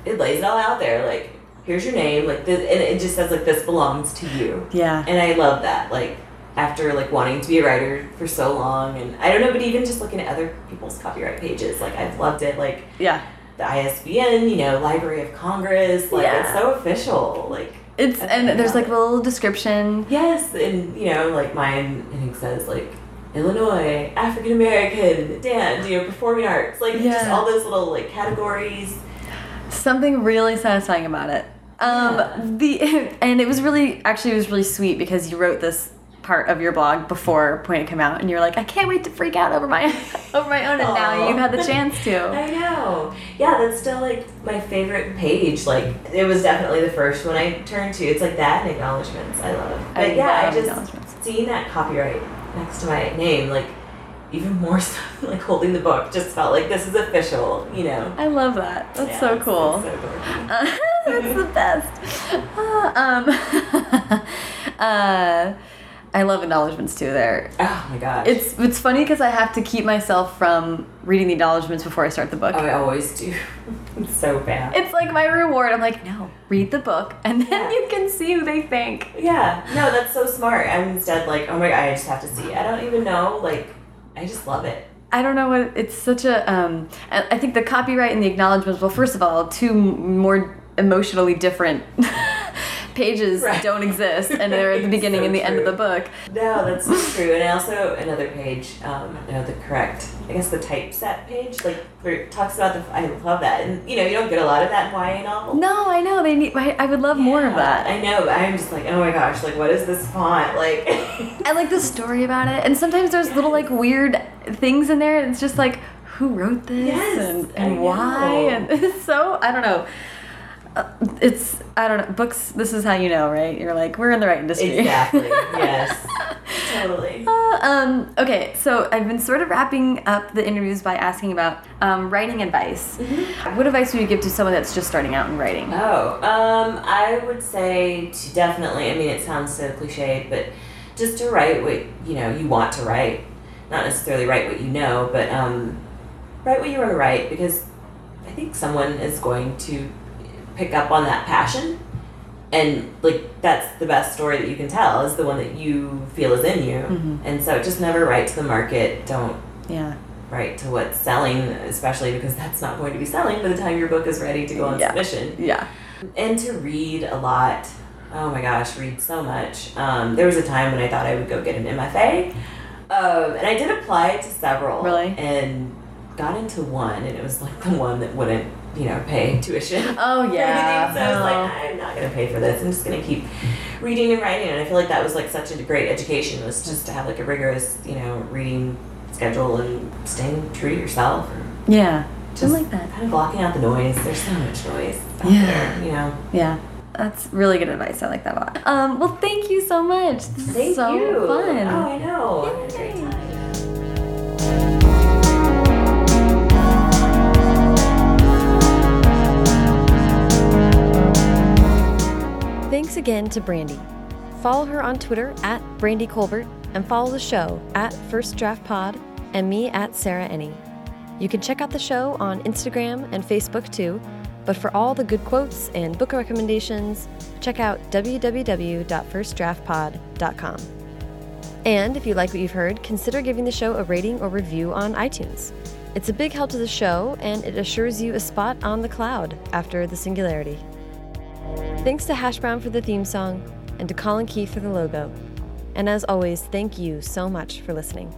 it lays it all out there. Like here's your name, like this, and it just says like this belongs to you. yeah. And I love that. Like after like wanting to be a writer for so long, and I don't know, but even just looking at other people's copyright pages, like I've loved it. Like Yeah. The ISBN, you know, Library of Congress, like Yeah. it's so official. Like It's and there's like a little description. Yes, and you know, like mine, I think says like Illinois, African American, dance, you know, performing arts, like just all those little like categories. Something really satisfying about it. Um, Yeah. the and it was really actually it was really sweet because you wrote this part of your blog before Pointe came out, and you're like, I can't wait to freak out over my over my own, and now you've had the chance to. I know. Yeah, that's still like my favorite page. Like it was definitely the first one I turned to. It's like that and acknowledgments. I love. But I yeah, I just acknowledgements. seeing that copyright next to my name, like even more so, like holding the book, just felt like this is official. You know. I love that. That's Yeah, so cool. it's so. Uh, that's the best. Uh, um, uh, I love acknowledgments too. There, Oh my gosh. it's it's funny because I have to keep myself from reading the acknowledgments before I start the book. Oh, I always do. it's so bad. It's like my reward. I'm like, no, read the book, and then Yeah. you can see who they think. yeah, no, that's so smart. I'm instead like, oh my god, I just have to see. I don't even know. Like, I just love it. I don't know what it's such a. Um, I I think the copyright and the acknowledgments. Well, first of all, two more emotionally different pages Right. don't exist, and they're at the beginning So and the end of the book. No, that's true. And also another page, um, no, the correct, I guess the typeset page, like where it talks about the. I love that, and you know, you don't get a lot of that in YA novels. No, I know they need. I, I would love more of that. I know, I'm just like, oh my gosh, like what is this font? Like, I like the story about it, and sometimes there's little like weird things in there, and it's just like, who wrote this Yes, and, and why, and it's so I don't know. Uh, it's I don't know. Books. This is how you know, right? You're like, we're in the right industry. exactly. yes. Totally. Uh, um, okay, so I've been sort of wrapping up the interviews by asking about um, writing advice. Mm-hmm. What advice would you give to someone that's just starting out in writing? Oh, um, I would say to definitely. I mean, it sounds so cliched, but just to write what you know you want to write, not necessarily write what you know, but um, write what you want to write because I think someone is going to pick up on that passion, and like that's the best story that you can tell is the one that you feel is in you, Mhm. and so just never write to the market. Don't Yeah. write to what's selling, especially because that's not going to be selling by the time your book is ready to go on Yeah. submission Yeah. and to read a lot. Oh my gosh, read so much. Um, there was a time when I thought I would go get an MFA, um, and I did apply to several. Really? And got into one, and it was like the one that wouldn't, you know, pay tuition. Oh yeah. So I was like, I'm not gonna pay for this. I'm just gonna keep reading and writing. And I feel like that was like such a great education was just to have like a rigorous, you know, reading schedule and staying true to yourself. Yeah. Just just like that. kind of blocking out the noise. There's so much noise out Yeah. there, you know. Yeah. That's really good advice. I like that a lot. Um, well, thank you so much. This is Thank so you. fun. Oh, I know. I Yay. Again to Brandy. Follow her on Twitter at Brandy Colbert and follow the show at First Draft Pod and me at Sarah Enni. You can check out the show on Instagram and Facebook too, but for all the good quotes and book recommendations, check out www.firstdraftpod.com. And if you like what you've heard, consider giving the show a rating or review on iTunes. It's a big help to the show, and it assures you a spot on the cloud after the singularity. Thanks to Hash Brown for the theme song, and to Colin Keith for the logo. And as always, thank you so much for listening.